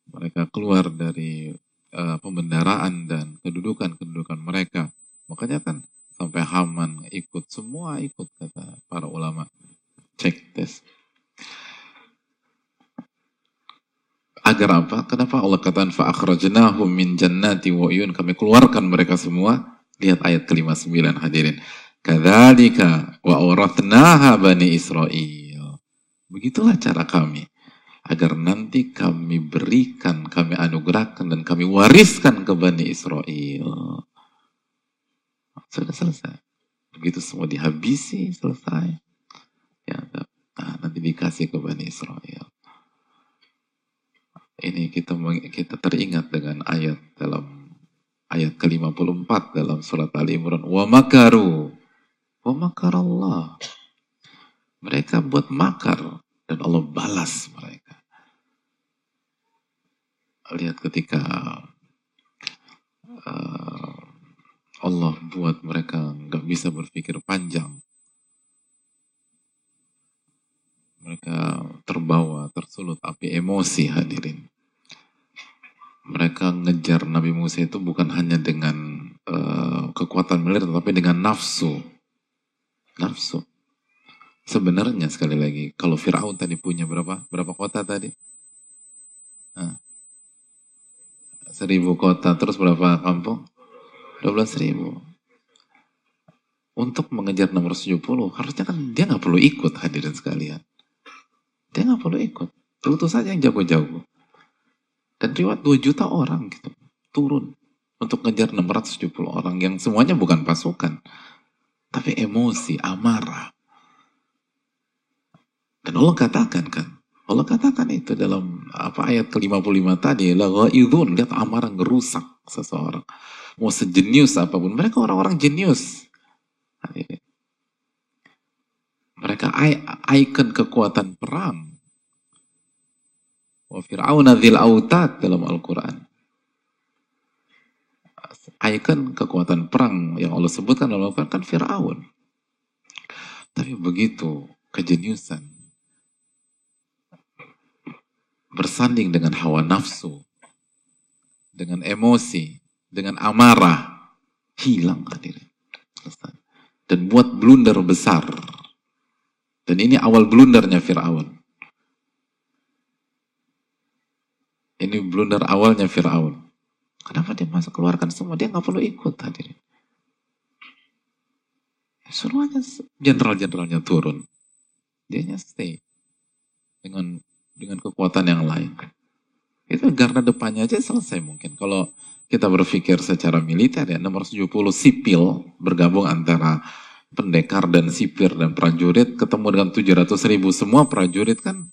mereka keluar dari uh, pembendaraan dan kedudukan-kedudukan mereka. Makanya kan sampai Haman ikut, semua ikut kata para ulama. Cek tes. Agar apa? Kenapa Allah katakan fa'akhrajnahum min jannati wa. Kami keluarkan mereka semua. Lihat ayat ke-59 hadirin. Kadzalika wa awratnaha bani Israel. Begitulah cara kami agar nanti kami berikan, kami anugerahkan dan kami wariskan ke Bani Israel. Sudah selesai. Begitu semua dihabisi, selesai. Ya, nah, nanti dikasih ke Bani Israel ini kita kita teringat dengan ayat dalam ayat ke-54 dalam surat Ali Imran. Wa makaru wa makarallah. Mereka buat makar dan Allah balas mereka. Lihat ketika uh, Allah buat mereka nggak bisa berpikir panjang mereka terbawa tersulut api emosi hadirin mereka ngejar Nabi Musa itu bukan hanya dengan uh, kekuatan militer, tapi dengan nafsu. Nafsu. Sebenarnya sekali lagi, kalau Fir'aun tadi punya berapa? Berapa kota tadi? Nah, seribu kota, terus berapa kampung? 12 ribu. Untuk mengejar nomor 70, harusnya kan dia nggak perlu ikut hadirin sekalian. Dia nggak perlu ikut. Tentu saja yang jago-jago. Dan riwayat 2 juta orang gitu turun untuk ngejar 670 orang yang semuanya bukan pasukan. Tapi emosi, amarah. Dan Allah katakan kan, Allah katakan itu dalam apa ayat ke-55 tadi, la ghaidun, lihat amarah ngerusak seseorang. Mau sejenius apa pun, mereka orang-orang jenius. Mereka ikon kekuatan perang. Wa Fir'aun dzil autad dalam Al-Quran. Ikon kekuatan perang yang Allah sebutkan dalam Al-Quran kan Fir'aun. Tapi begitu kejeniusan bersanding dengan hawa nafsu, dengan emosi, dengan amarah, Hilang hadirin. Dan buat blunder besar. Dan ini awal blundernya Fir'aun. Ini blunder awalnya Fir'aun. Kenapa dia masuk keluarkan semua? Dia nggak perlu ikut hadirin. Suruh aja jenderal-jenderalnya turun. Dia nya stay. Dengan dengan kekuatan yang lain. Itu karena depannya aja selesai mungkin. Kalau kita berpikir secara militer ya, nomor 70 sipil bergabung antara pendekar dan sipir dan prajurit ketemu dengan 700 ribu semua prajurit kan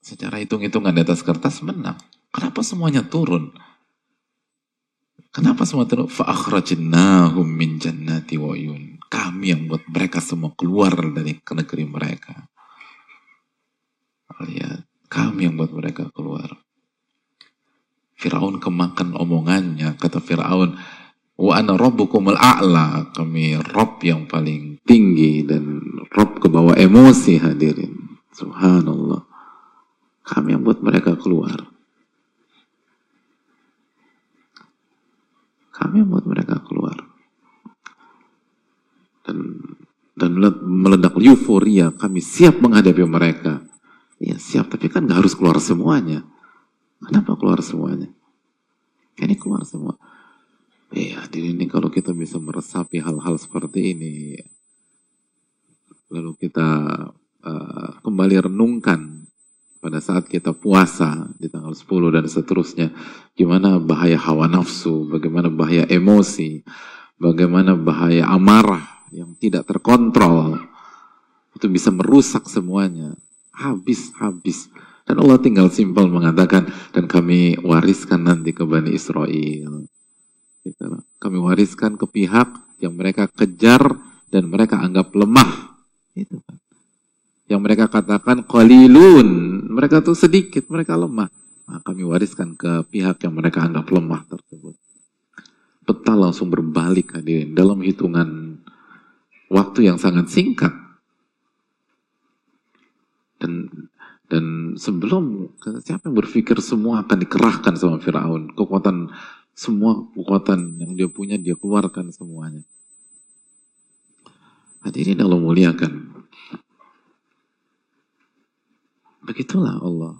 secara hitung-hitungan di atas kertas menang. Kenapa semuanya turun? Kenapa semua turun? Fa'akhrajnahum min jannati wa Kami yang buat mereka semua keluar dari negeri mereka. Lihat, kami yang buat mereka keluar. Firaun kemakan omongannya, kata Firaun, Wa ana rabbukumul a'la. Kami Rob yang paling tinggi dan Rob ke bawah emosi hadirin. Subhanallah. Kami yang buat mereka keluar. Kami yang buat mereka keluar. Dan dan meledak euforia. Kami siap menghadapi mereka. Ya siap, tapi kan gak harus keluar semuanya. Kenapa keluar semuanya? Ini keluar semua. Iya, jadi ini kalau kita bisa meresapi hal-hal seperti ini, lalu kita uh, kembali renungkan pada saat kita puasa di tanggal 10 dan seterusnya, gimana bahaya hawa nafsu, bagaimana bahaya emosi, bagaimana bahaya amarah yang tidak terkontrol, itu bisa merusak semuanya, habis-habis. Dan Allah tinggal simpel mengatakan, dan kami wariskan nanti ke Bani Israel Kami wariskan ke pihak yang mereka kejar dan mereka anggap lemah. Itu kan. Yang mereka katakan qalilun, mereka tuh sedikit, mereka lemah. Nah, kami wariskan ke pihak yang mereka anggap lemah tersebut. Peta langsung berbalik hadirin dalam hitungan waktu yang sangat singkat. Dan dan sebelum siapa yang berpikir semua akan dikerahkan sama Firaun, kekuatan semua kekuatan yang dia punya dia keluarkan semuanya. Hadirin Allah muliakan. Begitulah Allah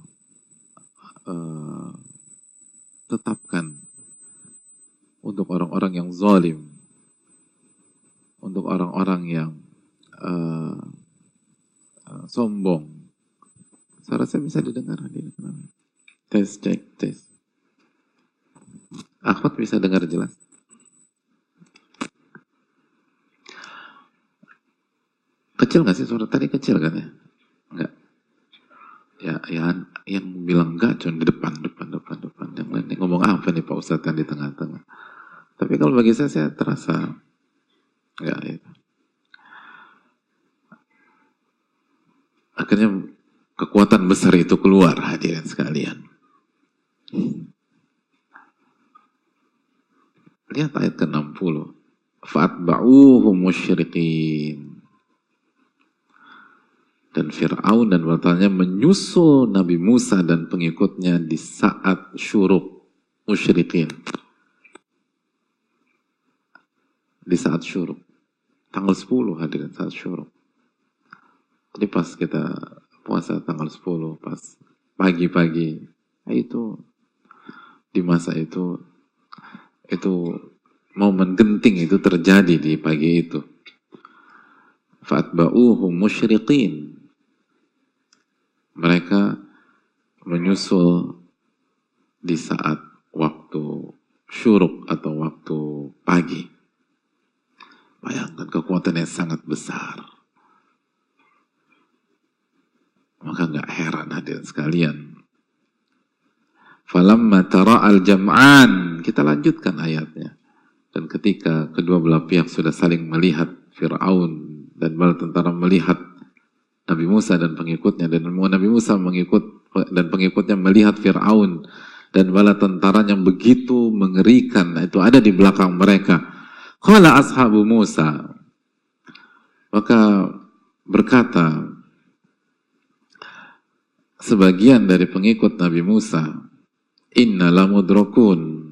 uh, tetapkan untuk orang-orang yang zalim, untuk orang-orang yang uh, uh, sombong. Saya rasa bisa didengar hadirin. Tes, cek, tes. Ahmad bisa dengar jelas? Kecil gak sih suara tadi kecil kan ya? Enggak. Ya, ya yang bilang enggak cuma di depan, depan, depan, depan. Yang lain ngomong apa nih Pak Ustadz kan di tengah-tengah. Tapi kalau bagi saya, saya terasa enggak ya. Akhirnya kekuatan besar itu keluar hadirin sekalian. Lihat ayat ke-60. Fa'atba'uhum musyriqin. Dan Fir'aun dan batalnya menyusul Nabi Musa dan pengikutnya di saat syuruk musyrikin. Di saat syuruk. Tanggal 10 hadirin saat syuruk. Jadi pas kita puasa tanggal 10, pas pagi-pagi, itu di masa itu itu momen genting itu terjadi di pagi itu. Fatba'uhum musyriqin. Mereka menyusul di saat waktu syuruk atau waktu pagi. Bayangkan kekuatan yang sangat besar. Maka nggak heran hadirin sekalian Falamma tara al-jam'an. Kita lanjutkan ayatnya. Dan ketika kedua belah pihak sudah saling melihat Fir'aun dan bala tentara melihat Nabi Musa dan pengikutnya dan Nabi Musa mengikut dan pengikutnya melihat Fir'aun dan bala tentara yang begitu mengerikan itu ada di belakang mereka. Qala ashabu Musa maka berkata sebagian dari pengikut Nabi Musa Inna lamudrokun.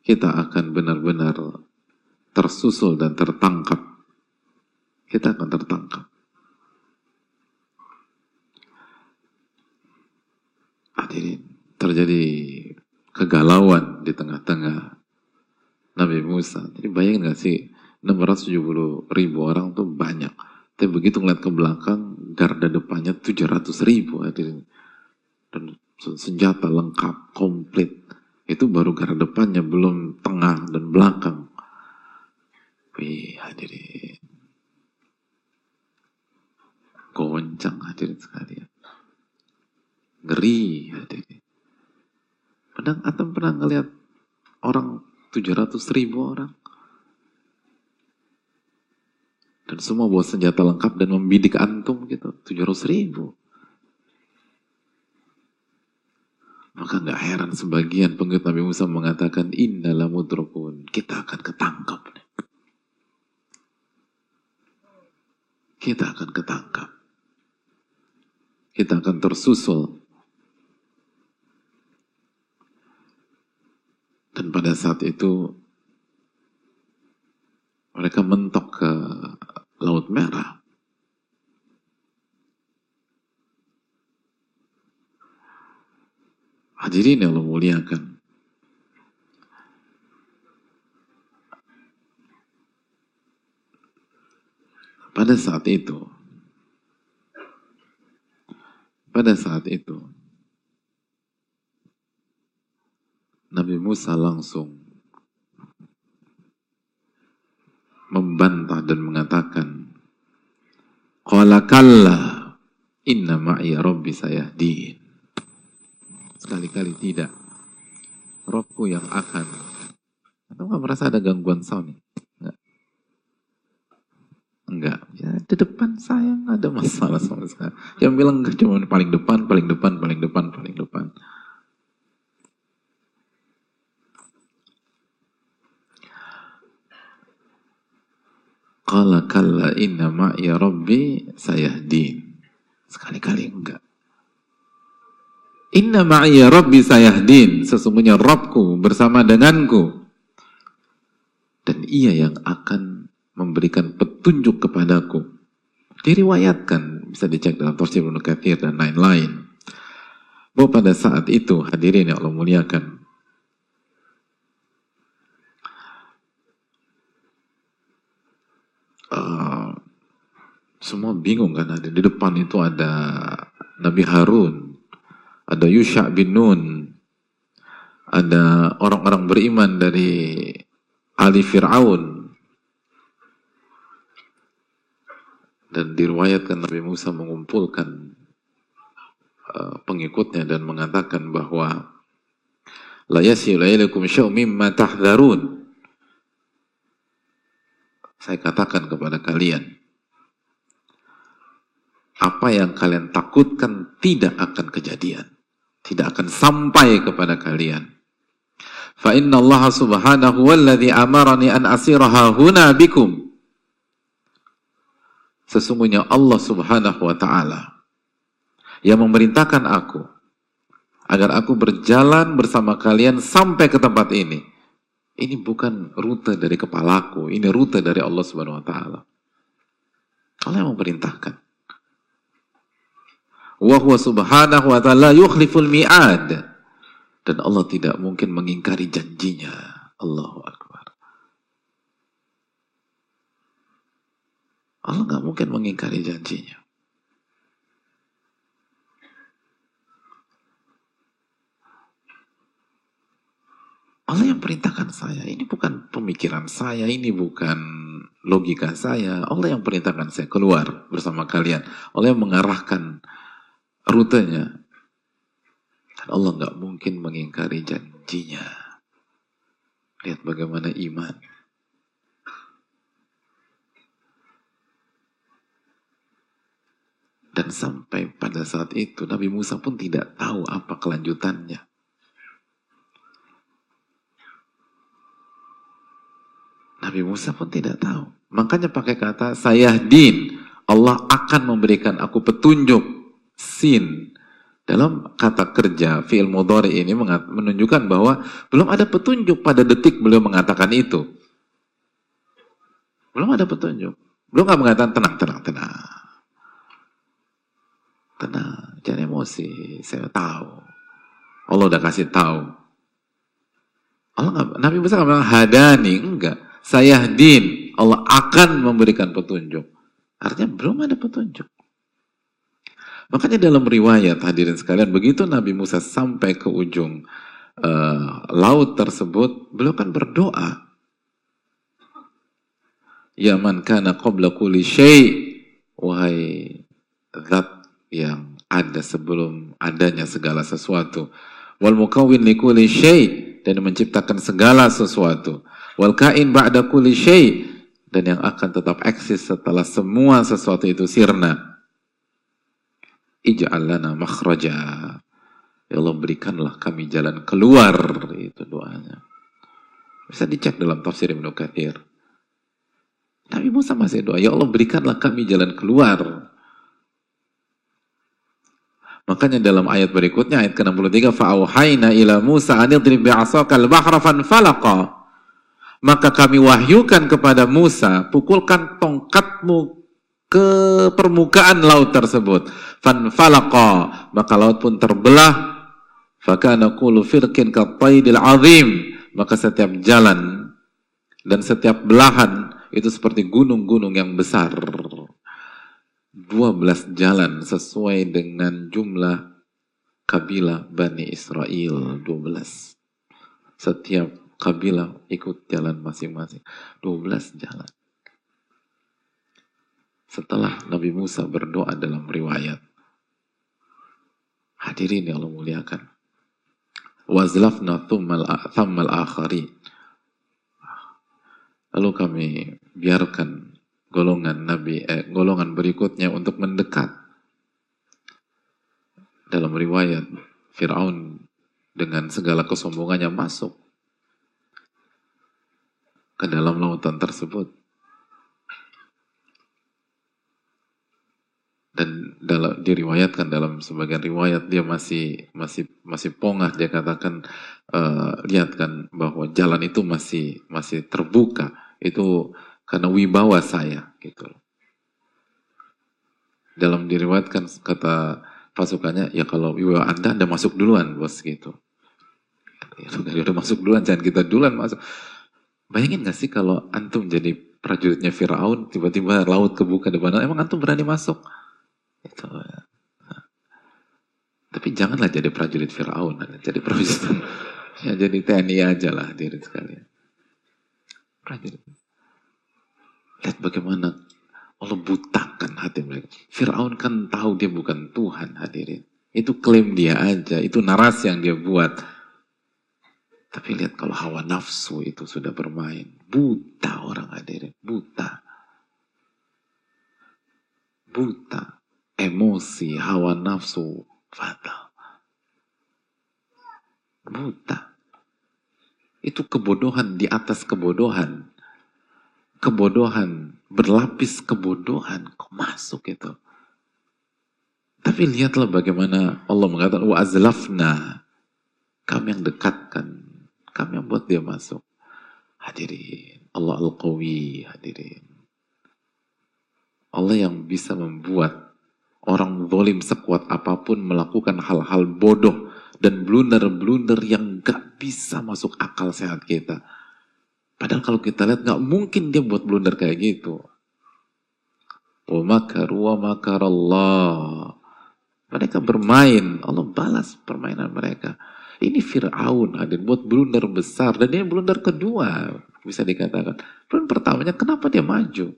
kita akan benar-benar tersusul dan tertangkap. Kita akan tertangkap. Hadirin, terjadi kegalauan di tengah-tengah Nabi Musa. Jadi bayangin gak sih, 670 ribu orang tuh banyak. Tapi begitu ngeliat ke belakang, garda depannya 700 ribu hadirin. Dan senjata lengkap, komplit. Itu baru garda depannya, belum tengah dan belakang. Wih, hadirin. Goncang hadirin sekalian. Ngeri hadirin. Padahal Atam pernah ngeliat orang 700 ribu orang. Dan semua bawa senjata lengkap dan membidik antum gitu. 700 ribu. Maka nggak heran sebagian pengikut Nabi Musa mengatakan innalah mudrokun. Kita akan ketangkap. Kita akan ketangkap. Kita akan tersusul. Dan pada saat itu mereka mentok ke Laut Merah. Hadirin yang Allah muliakan. Pada saat itu, pada saat itu, Nabi Musa langsung membantah dan mengatakan Qala kalla inna ma'i rabbi sayahdin sekali-kali tidak. Robku yang akan. Atau nggak merasa ada gangguan sound enggak enggak ya di depan saya nggak ada masalah sama sekali. Yang bilang enggak cuma paling depan paling depan paling depan paling depan. Qala kalla inna ma'i rabbi sayahdin. Sekali-kali enggak. Inna ma'i rabbi sayahdin. Sesungguhnya Rabbku bersama denganku. Dan ia yang akan memberikan petunjuk kepadaku. Diriwayatkan, bisa dicek dalam Tafsir Ibnu Katsir dan lain-lain. Bahwa pada saat itu hadirin yang Allah muliakan, uh, semua bingung kan di depan itu ada Nabi Harun, ada Yusha bin Nun, ada orang-orang beriman dari Ali Fir'aun. Dan diriwayatkan Nabi Musa mengumpulkan uh, pengikutnya dan mengatakan bahwa la yasilu syau mimma tahdharun. Saya katakan kepada kalian, apa yang kalian takutkan tidak akan kejadian. Tidak akan sampai kepada kalian. Fa inna Allah subhanahu amarani an asiraha huna bikum. Sesungguhnya Allah subhanahu wa ta'ala yang memerintahkan aku agar aku berjalan bersama kalian sampai ke tempat ini ini bukan rute dari kepalaku, ini rute dari Allah Subhanahu wa taala. Allah yang memerintahkan. Wa huwa subhanahu wa ta'ala yukhliful mi'ad. Dan Allah tidak mungkin mengingkari janjinya. Allahu Akbar. Allah nggak mungkin mengingkari janjinya. Allah yang perintahkan saya. Ini bukan pemikiran saya, ini bukan logika saya. Allah yang perintahkan saya keluar bersama kalian. Allah yang mengarahkan rutenya. Allah nggak mungkin mengingkari janjinya. Lihat bagaimana iman. Dan sampai pada saat itu Nabi Musa pun tidak tahu apa kelanjutannya. Nabi Musa pun tidak tahu. Makanya pakai kata saya din. Allah akan memberikan aku petunjuk. Sin. Dalam kata kerja fi'il mudhari ini menunjukkan bahwa belum ada petunjuk pada detik beliau mengatakan itu. Belum ada petunjuk. Belum nggak mengatakan tenang, tenang, tenang. Tenang, jangan emosi. Saya tahu. Allah udah kasih tahu. Allah gak, Nabi Musa nggak bilang hadani, enggak. Saya din. Allah akan memberikan petunjuk. Artinya belum ada petunjuk. Makanya dalam riwayat hadirin sekalian, begitu Nabi Musa sampai ke ujung uh, laut tersebut, beliau kan berdoa. Ya man kana qabla kulli syai' wahai zat yang ada sebelum adanya segala sesuatu. Wal mukawwin li kulli syai' dan menciptakan segala sesuatu. Wal kain ba'da kulli syai' dan yang akan tetap eksis setelah semua sesuatu itu sirna ij'al lana makhraja. Ya Allah berikanlah kami jalan keluar itu doanya. Bisa dicek dalam tafsir Ibnu Katsir. Nabi Musa masih doa, ya Allah berikanlah kami jalan keluar. Makanya dalam ayat berikutnya ayat ke-63 fa'auhayna ila Musa an idrib bi'asaka al-bahra fanfalaqa. Maka kami wahyukan kepada Musa, pukulkan tongkatmu ke permukaan laut tersebut. Fanfalaqa, maka laut pun terbelah. Fakana kullu firqin kattaidil azim. Maka setiap jalan dan setiap belahan itu seperti gunung-gunung yang besar. 12 jalan sesuai dengan jumlah kabilah Bani Israel 12. Setiap kabilah ikut jalan masing-masing. 12 jalan setelah Nabi Musa berdoa dalam riwayat. Hadirin yang Allah muliakan. Wazlafna thummal akhari. Lalu kami biarkan golongan Nabi eh, golongan berikutnya untuk mendekat. Dalam riwayat Firaun dengan segala kesombongannya masuk ke dalam lautan tersebut. Dan dalam diriwayatkan dalam sebagian riwayat dia masih masih masih pongah. Dia katakan uh, lihat kan bahwa jalan itu masih masih terbuka. Itu karena wibawa saya gitu dalam diriwayatkan kata pasukannya ya kalau wibawa anda anda masuk duluan bos gitu. Ya udah masuk duluan jangan kita duluan masuk. Bayangin gak sih kalau antum jadi prajuritnya Firaun tiba-tiba laut kebuka depan emang antum berani masuk itu. Tapi janganlah jadi prajurit Fir'aun, jadi prajurit *laughs* ya jadi TNI aja lah diri sekalian. Prajurit. Lihat bagaimana Allah butakan hati mereka. Fir'aun kan tahu dia bukan Tuhan hadirin. Itu klaim dia aja, itu narasi yang dia buat. Tapi lihat kalau hawa nafsu itu sudah bermain. Buta orang hadirin, buta. Buta emosi, hawa nafsu, fatal. Buta. Itu kebodohan di atas kebodohan. Kebodohan, berlapis kebodohan, kok masuk itu. Tapi lihatlah bagaimana Allah mengatakan, wa azlafna. Kami yang dekatkan. Kami yang buat dia masuk. Hadirin. Allah Al-Qawi hadirin. Allah yang bisa membuat orang zalim sekuat apa pun melakukan hal-hal bodoh dan blunder-blunder yang gak bisa masuk akal sehat kita. Padahal kalau kita lihat gak mungkin dia buat blunder kayak gitu. Makaru wa makarallah. Mereka bermain, Allah balas permainan mereka. Ini Fir'aun hadir buat blunder besar dan ini blunder kedua bisa dikatakan. Blunder pertamanya kenapa dia maju?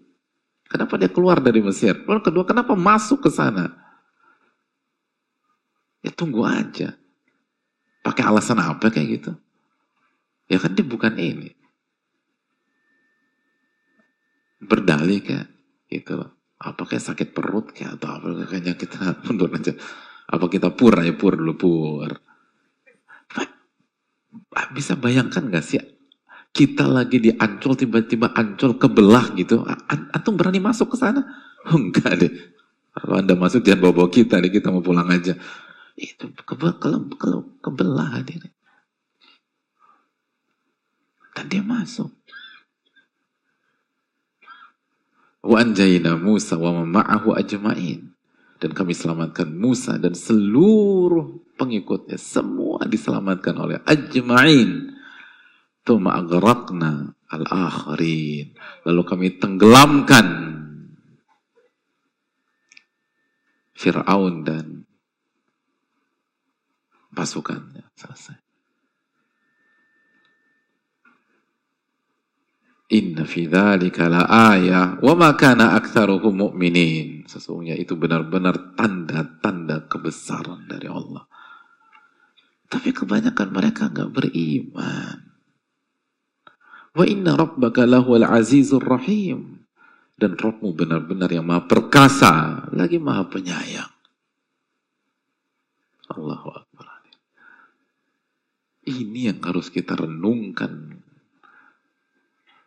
Kenapa dia keluar dari Mesir? Lalu kedua, kenapa masuk ke sana? Ya tunggu aja. Pakai alasan apa kayak gitu? Ya kan dia bukan ini. Berdalih kayak gitu loh. Apa kayak sakit perut kayak atau apa kayaknya kita *laughs* mundur aja. Apa kita pur ya pur dulu pur. Bisa bayangkan gak sih kita lagi di Ancol tiba-tiba Ancol kebelah gitu, antum berani masuk ke sana? *laughs* Oh, enggak deh. Kalau anda masuk jangan bawa-bawa kita deh, kita mau pulang aja. Itu kebe, ke, ke, kebelah hadirin. Dan dia masuk. Wa anjayna Musa wa ma'ahu ajma'in. Dan kami selamatkan Musa dan seluruh pengikutnya. Semua diselamatkan oleh ajma'in. Tuma agraqna al-akhirin. Lalu kami tenggelamkan Fir'aun dan pasukannya. Selesai. Inna fi dzalika la ayah wa ma kana aktsaruhum mu'minin. Sesungguhnya itu benar-benar tanda-tanda kebesaran dari Allah. Tapi kebanyakan mereka nggak beriman. Wa inna rabbaka lahuwal azizur rahim. Dan Rabbmu benar-benar yang maha perkasa, lagi maha penyayang. Allahu Akbar. Ini yang harus kita renungkan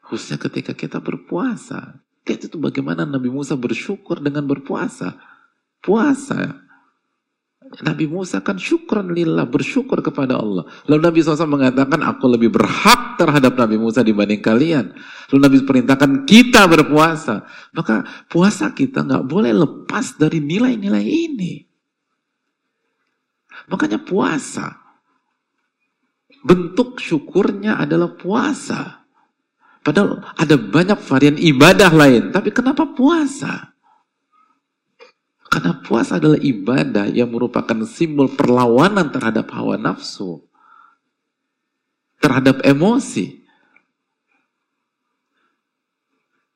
Khususnya ketika kita berpuasa. Lihat itu bagaimana Nabi Musa bersyukur dengan berpuasa. Puasa. Nabi Musa kan syukran lillah, bersyukur kepada Allah. Lalu Nabi SAW mengatakan, aku lebih berhak terhadap Nabi Musa dibanding kalian. Lalu Nabi perintahkan kita berpuasa. Maka puasa kita nggak boleh lepas dari nilai-nilai ini. Makanya puasa. Bentuk syukurnya adalah puasa. Padahal ada banyak varian ibadah lain. Tapi kenapa puasa? Karena puasa adalah ibadah yang merupakan simbol perlawanan terhadap hawa nafsu. Terhadap emosi.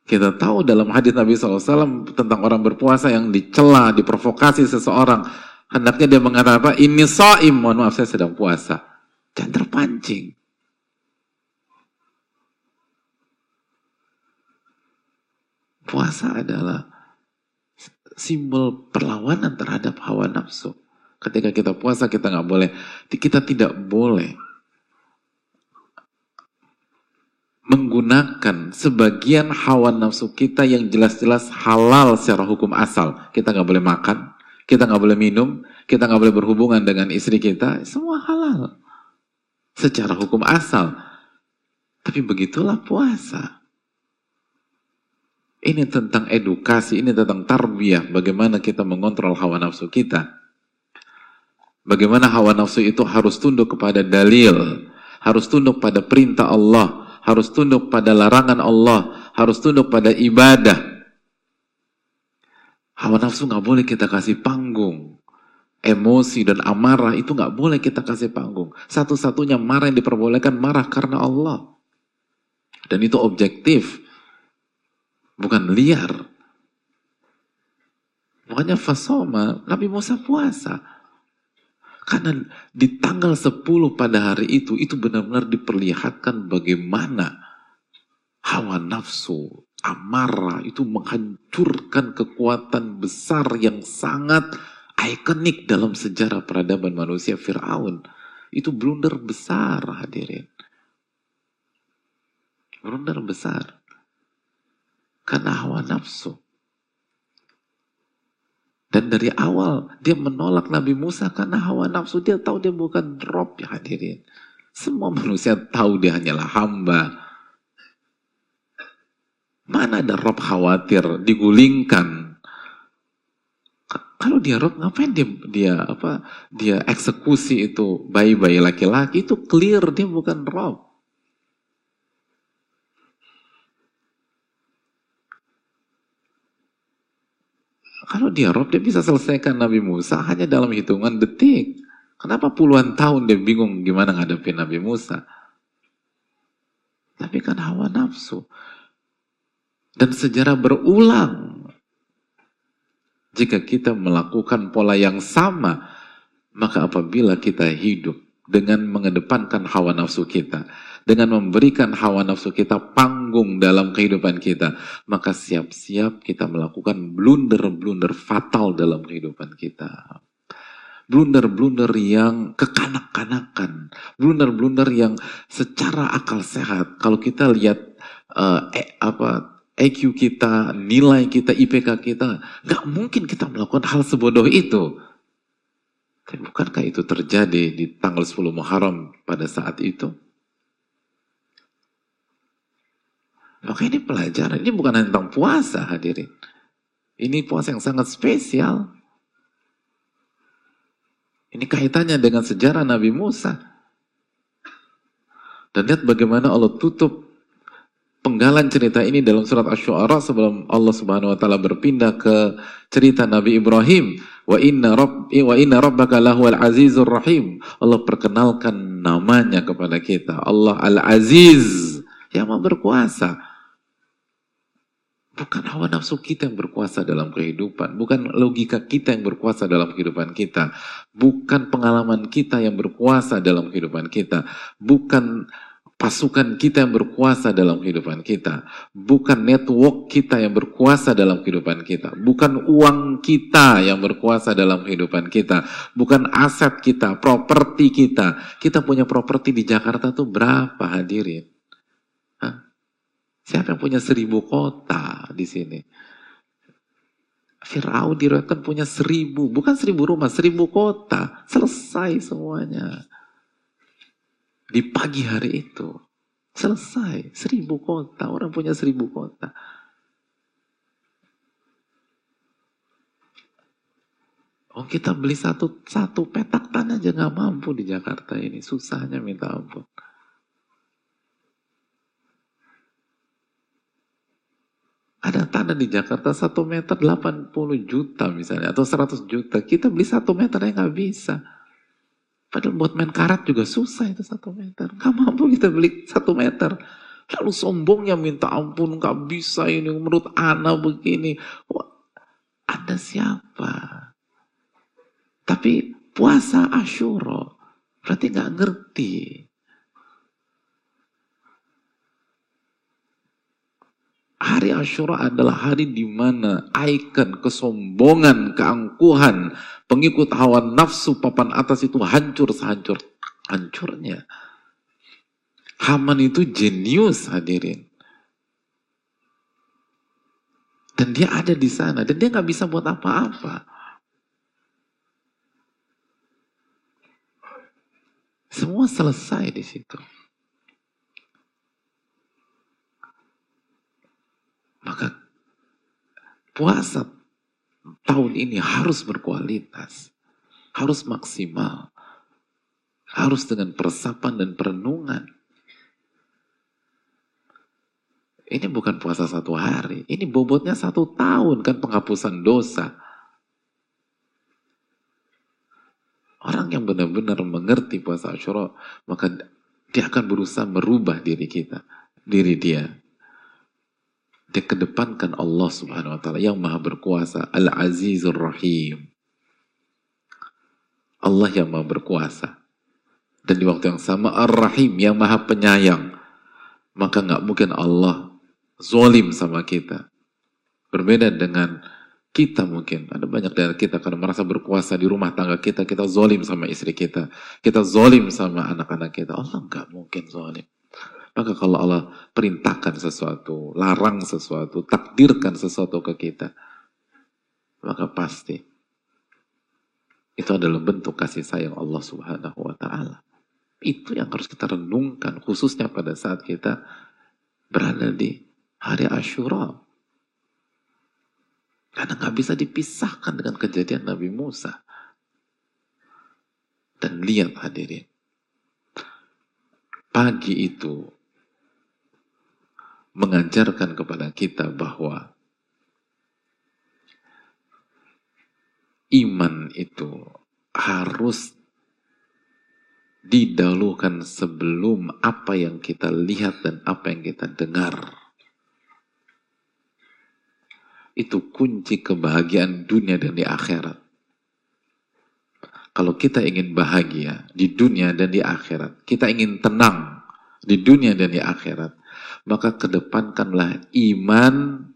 Kita tahu dalam hadis Nabi SAW tentang orang berpuasa yang dicela, diprovokasi seseorang. Hendaknya dia mengatakan apa? Ini so'im, mohon maaf saya sedang puasa. Jangan terpancing. Puasa adalah simbol perlawanan terhadap hawa nafsu. Ketika kita puasa kita nggak boleh, kita tidak boleh menggunakan sebagian hawa nafsu kita yang jelas-jelas halal secara hukum asal. Kita nggak boleh makan, kita nggak boleh minum, kita nggak boleh berhubungan dengan istri kita, semua halal secara hukum asal. Tapi begitulah puasa. Ini tentang edukasi, ini tentang tarbiyah, bagaimana kita mengontrol hawa nafsu kita. Bagaimana hawa nafsu itu harus tunduk kepada dalil, harus tunduk pada perintah Allah, harus tunduk pada larangan Allah, harus tunduk pada ibadah. Hawa nafsu nggak boleh kita kasih panggung. Emosi dan amarah itu nggak boleh kita kasih panggung. Satu-satunya marah yang diperbolehkan marah karena Allah. Dan itu objektif bukan liar. Makanya fasoma, Nabi Musa puasa. Karena di tanggal 10 pada hari itu, itu benar-benar diperlihatkan bagaimana hawa nafsu, amarah itu menghancurkan kekuatan besar yang sangat ikonik dalam sejarah peradaban manusia Fir'aun. Itu blunder besar hadirin. Blunder besar. Karena hawa nafsu. Dan dari awal dia menolak Nabi Musa karena hawa nafsu. Dia tahu dia bukan Rob ya hadirin. Semua manusia tahu dia hanyalah hamba. Mana ada Rob khawatir digulingkan. Kalau dia Rob ngapain dia dia apa dia eksekusi itu bayi-bayi laki-laki itu clear dia bukan Rob. Kalau dia Rob, dia bisa selesaikan Nabi Musa hanya dalam hitungan detik. Kenapa puluhan tahun dia bingung gimana ngadepin Nabi Musa? Tapi kan hawa nafsu. Dan sejarah berulang. Jika kita melakukan pola yang sama, maka apabila kita hidup dengan mengedepankan hawa nafsu kita, dengan memberikan hawa nafsu kita panggung dalam kehidupan kita, maka siap-siap kita melakukan blunder-blunder fatal dalam kehidupan kita. Blunder-blunder yang kekanak-kanakan, blunder-blunder yang secara akal sehat. Kalau kita lihat uh, eh, apa EQ kita, nilai kita, IPK kita, nggak mungkin kita melakukan hal sebodoh itu. Tapi bukankah itu terjadi di tanggal 10 Muharram pada saat itu? Maka ini pelajaran, ini bukan tentang puasa hadirin. Ini puasa yang sangat spesial. Ini kaitannya dengan sejarah Nabi Musa. Dan lihat bagaimana Allah tutup penggalan cerita ini dalam surat Asy-Syu'ara sebelum Allah Subhanahu wa taala berpindah ke cerita Nabi Ibrahim. Wa inna rabb wa inna rabbaka lahuwal azizur rahim. Allah perkenalkan namanya kepada kita. Allah Al-Aziz yang mau berkuasa. Bukan hawa nafsu kita yang berkuasa dalam kehidupan. Bukan logika kita yang berkuasa dalam kehidupan kita. Bukan pengalaman kita yang berkuasa dalam kehidupan kita. Bukan pasukan kita yang berkuasa dalam kehidupan kita. Bukan network kita yang berkuasa dalam kehidupan kita. Bukan uang kita yang berkuasa dalam kehidupan kita. Bukan aset kita, properti kita. Kita punya properti di Jakarta tuh berapa hadirin? Siapa yang punya seribu kota di sini? Fir'aun diriwayatkan punya seribu, bukan seribu rumah, seribu kota. Selesai semuanya. Di pagi hari itu. Selesai. Seribu kota. Orang punya seribu kota. Oh kita beli satu satu petak tanah aja nggak mampu di Jakarta ini. Susahnya minta ampun. Ada tanah di Jakarta 1 meter 80 juta misalnya, atau 100 juta. Kita beli 1 meter aja nggak bisa. Padahal buat main karat juga susah itu 1 meter. Gak mampu kita beli 1 meter. Lalu sombongnya minta ampun, gak bisa ini, menurut Ana begini. Wah, anda siapa? Tapi puasa Ashura, berarti gak ngerti. Hari Ashura adalah hari di mana ikon kesombongan, keangkuhan, pengikut hawa nafsu papan atas itu hancur sehancur hancurnya. Haman itu jenius hadirin. Dan dia ada di sana dan dia nggak bisa buat apa-apa. Semua selesai di situ. Maka puasa tahun ini harus berkualitas, harus maksimal, harus dengan peresapan dan perenungan. Ini bukan puasa satu hari, ini bobotnya satu tahun kan penghapusan dosa. Orang yang benar-benar mengerti puasa Ashura, maka dia akan berusaha merubah diri kita, diri dia dia kedepankan Allah subhanahu wa ta'ala. Yang maha berkuasa Al-Azizur Rahim. Allah yang maha berkuasa. Dan di waktu yang sama Ar-Rahim yang maha penyayang. Maka nggak mungkin Allah zolim sama kita. Berbeda dengan kita mungkin. Ada banyak dari kita karena merasa berkuasa di rumah tangga kita kita zolim sama istri kita. Kita zolim sama anak-anak kita. Allah nggak mungkin zolim maka kalau Allah perintahkan sesuatu, larang sesuatu, takdirkan sesuatu ke kita, maka pasti itu adalah bentuk kasih sayang Allah Subhanahu wa taala. Itu yang harus kita renungkan khususnya pada saat kita berada di hari Ashura. Karena nggak bisa dipisahkan dengan kejadian Nabi Musa. Dan lihat hadirin, pagi itu mengajarkan kepada kita bahwa iman itu harus didahulukan sebelum apa yang kita lihat dan apa yang kita dengar. Itu kunci kebahagiaan dunia dan di akhirat. Kalau kita ingin bahagia di dunia dan di akhirat, kita ingin tenang di dunia dan di akhirat, maka kedepankanlah iman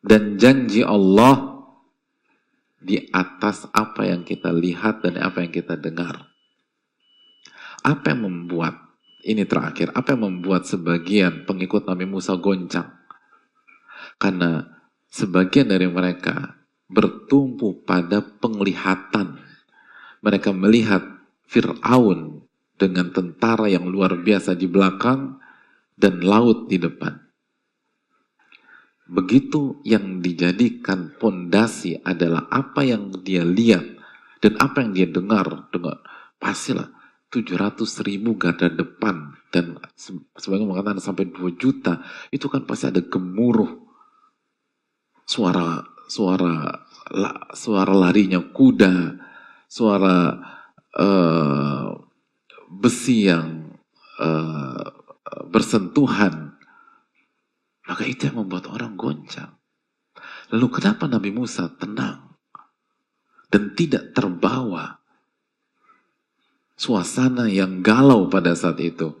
dan janji Allah di atas apa yang kita lihat dan apa yang kita dengar. Apa yang membuat, ini terakhir, apa yang membuat sebagian pengikut Nabi Musa goncang? Karena sebagian dari mereka bertumpu pada penglihatan. Mereka melihat Fir'aun dengan tentara yang luar biasa di belakang dan laut di depan. Begitu yang dijadikan pondasi adalah apa yang dia lihat dan apa yang dia dengar. Dengar pastilah 700 ribu garda depan dan sebagai mengatakan sampai 2 juta itu kan pasti ada gemuruh suara suara suara larinya kuda suara uh, besi yang uh, bersentuhan maka itu yang membuat orang goncang lalu kenapa Nabi Musa tenang dan tidak terbawa suasana yang galau pada saat itu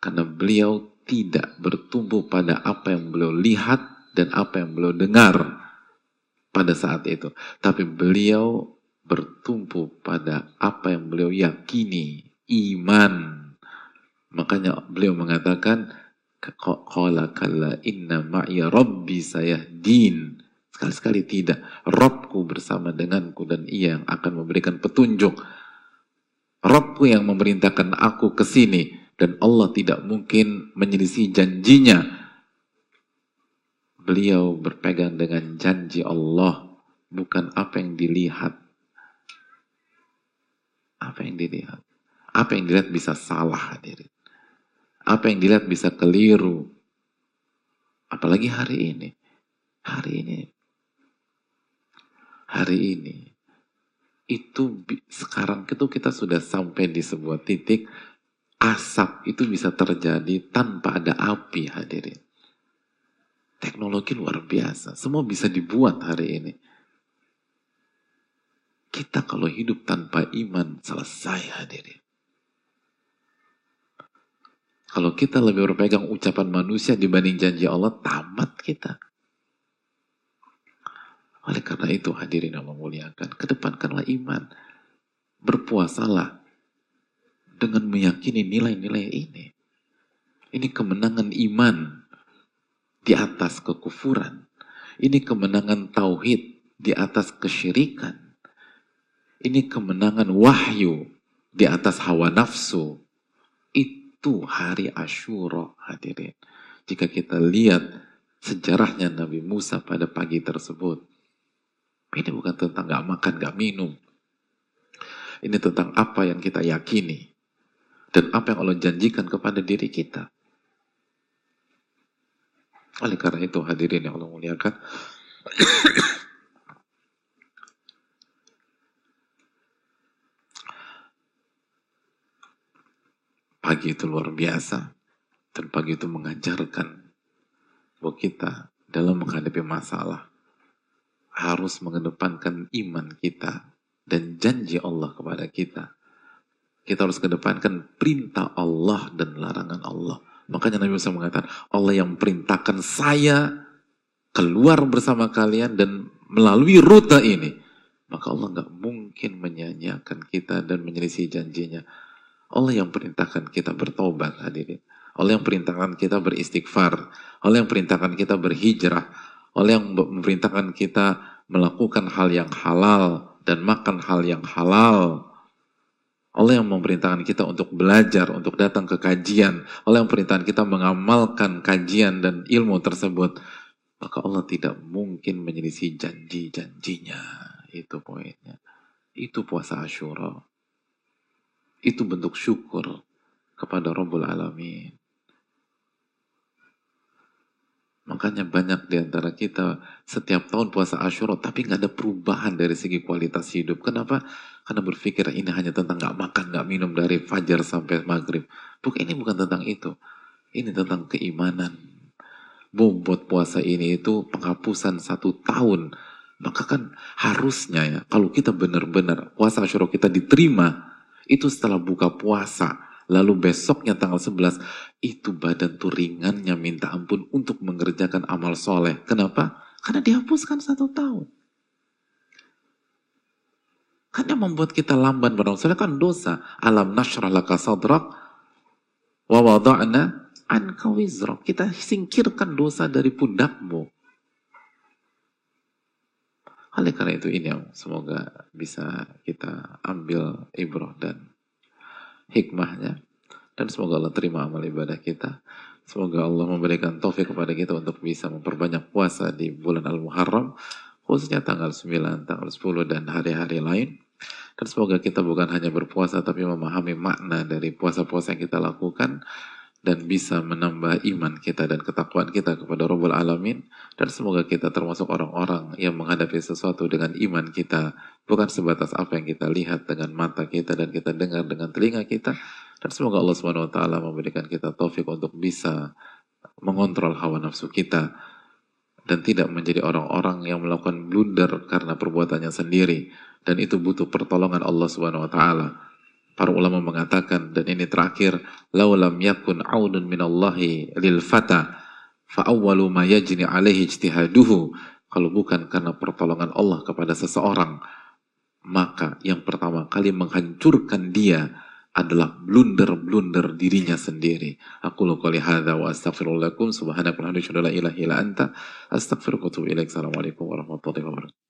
karena beliau tidak bertumbuh pada apa yang beliau lihat dan apa yang beliau dengar pada saat itu. Tapi beliau bertumpu pada apa yang beliau yakini, iman. Makanya beliau mengatakan, Qala kalla inna ma'iya rabbi din. Sekali-sekali tidak. Robku bersama denganku dan ia yang akan memberikan petunjuk. Robku yang memerintahkan aku ke sini dan Allah tidak mungkin menyelisih janjinya. Beliau berpegang dengan janji Allah, bukan apa yang dilihat. Apa yang dilihat? Apa yang dilihat bisa salah hadirin. Apa yang dilihat bisa keliru. Apalagi hari ini. Hari ini. Hari ini. Itu sekarang itu kita sudah sampai di sebuah titik asap itu bisa terjadi tanpa ada api hadirin. Teknologi luar biasa. Semua bisa dibuat hari ini. Kita kalau hidup tanpa iman selesai hadirin. Kalau kita lebih berpegang ucapan manusia dibanding janji Allah, tamat kita. Oleh karena itu hadirin yang memuliakan, kedepankanlah iman. Berpuasalah, dengan meyakini nilai-nilai ini. Ini kemenangan iman di atas kekufuran. Ini kemenangan tauhid di atas kesyirikan. Ini kemenangan wahyu di atas hawa nafsu. Itu hari Ashura hadirin. Jika kita lihat sejarahnya Nabi Musa pada pagi tersebut. Ini bukan tentang gak makan, gak minum. Ini tentang apa yang kita yakini dan apa yang Allah janjikan kepada diri kita. Oleh karena itu hadirin yang Allah muliakan, pagi itu luar biasa dan pagi itu mengajarkan bahwa kita dalam menghadapi masalah harus mengedepankan iman kita dan janji Allah kepada kita kita harus kedepankan perintah Allah dan larangan Allah. Makanya Nabi Musa mengatakan, Allah yang perintahkan saya keluar bersama kalian dan melalui rute ini. Maka Allah nggak mungkin menyanyiakan kita dan menyelisih janjinya. Allah yang perintahkan kita bertobat hadirin. Allah yang perintahkan kita beristighfar. Allah yang perintahkan kita berhijrah. Allah yang memerintahkan kita melakukan hal yang halal dan makan hal yang halal. Allah yang memerintahkan kita untuk belajar, untuk datang ke kajian. Allah yang memerintahkan kita mengamalkan kajian dan ilmu tersebut. Maka Allah tidak mungkin menyelisih janji-janjinya. Itu poinnya. Itu puasa Ashura. Itu bentuk syukur kepada Rabbul Alamin. Makanya banyak di antara kita setiap tahun puasa Ashura tapi nggak ada perubahan dari segi kualitas hidup. Kenapa? Karena berpikir ini hanya tentang nggak makan, nggak minum dari fajar sampai maghrib. Bukan ini bukan tentang itu. Ini tentang keimanan. Bobot puasa ini itu penghapusan satu tahun. Maka kan harusnya ya, kalau kita benar-benar puasa Ashura kita diterima, itu setelah buka puasa. Lalu besoknya tanggal 11, itu badan tuh ringannya minta ampun untuk mengerjakan amal soleh. Kenapa? Karena dihapuskan satu tahun. Yang membuat kita lamban beramal soleh kan dosa. Alam nashrah laka sadrak wa wada'na anka wizrak. Kita singkirkan dosa dari pundakmu. Oleh karena itu ini yang semoga bisa kita ambil ibrah dan hikmahnya. Dan semoga Allah terima amal ibadah kita. Semoga Allah memberikan taufik kepada kita untuk bisa memperbanyak puasa di bulan Al-Muharram. Khususnya tanggal 9, tanggal 10, dan hari-hari lain. Dan semoga kita bukan hanya berpuasa tapi memahami makna dari puasa-puasa yang kita lakukan dan bisa menambah iman kita dan ketakwaan kita kepada Rabbul Alamin. Dan semoga kita termasuk orang-orang yang menghadapi sesuatu dengan iman kita. Bukan sebatas apa yang kita lihat dengan mata kita dan kita dengar dengan telinga kita. Dan semoga Allah Subhanahu wa taala memberikan kita taufik untuk bisa mengontrol hawa nafsu kita. Dan tidak menjadi orang-orang yang melakukan blunder karena perbuatannya sendiri. Dan itu butuh pertolongan Allah Subhanahu wa taala Para ulama mengatakan dan ini terakhir, laulam yakun aunun minallahi lil fata fa awwalu ma yajni alaihi ijtihaduhu. Kalau bukan karena pertolongan Allah kepada seseorang, maka yang pertama kali menghancurkan dia adalah blunder-blunder dirinya sendiri. Aku lu qali hadza wa astaghfirullakum subhanaka wa la ilaha illa anta astaghfiruka wa atubu ilaik. Assalamualaikum warahmatullahi wabarakatuh.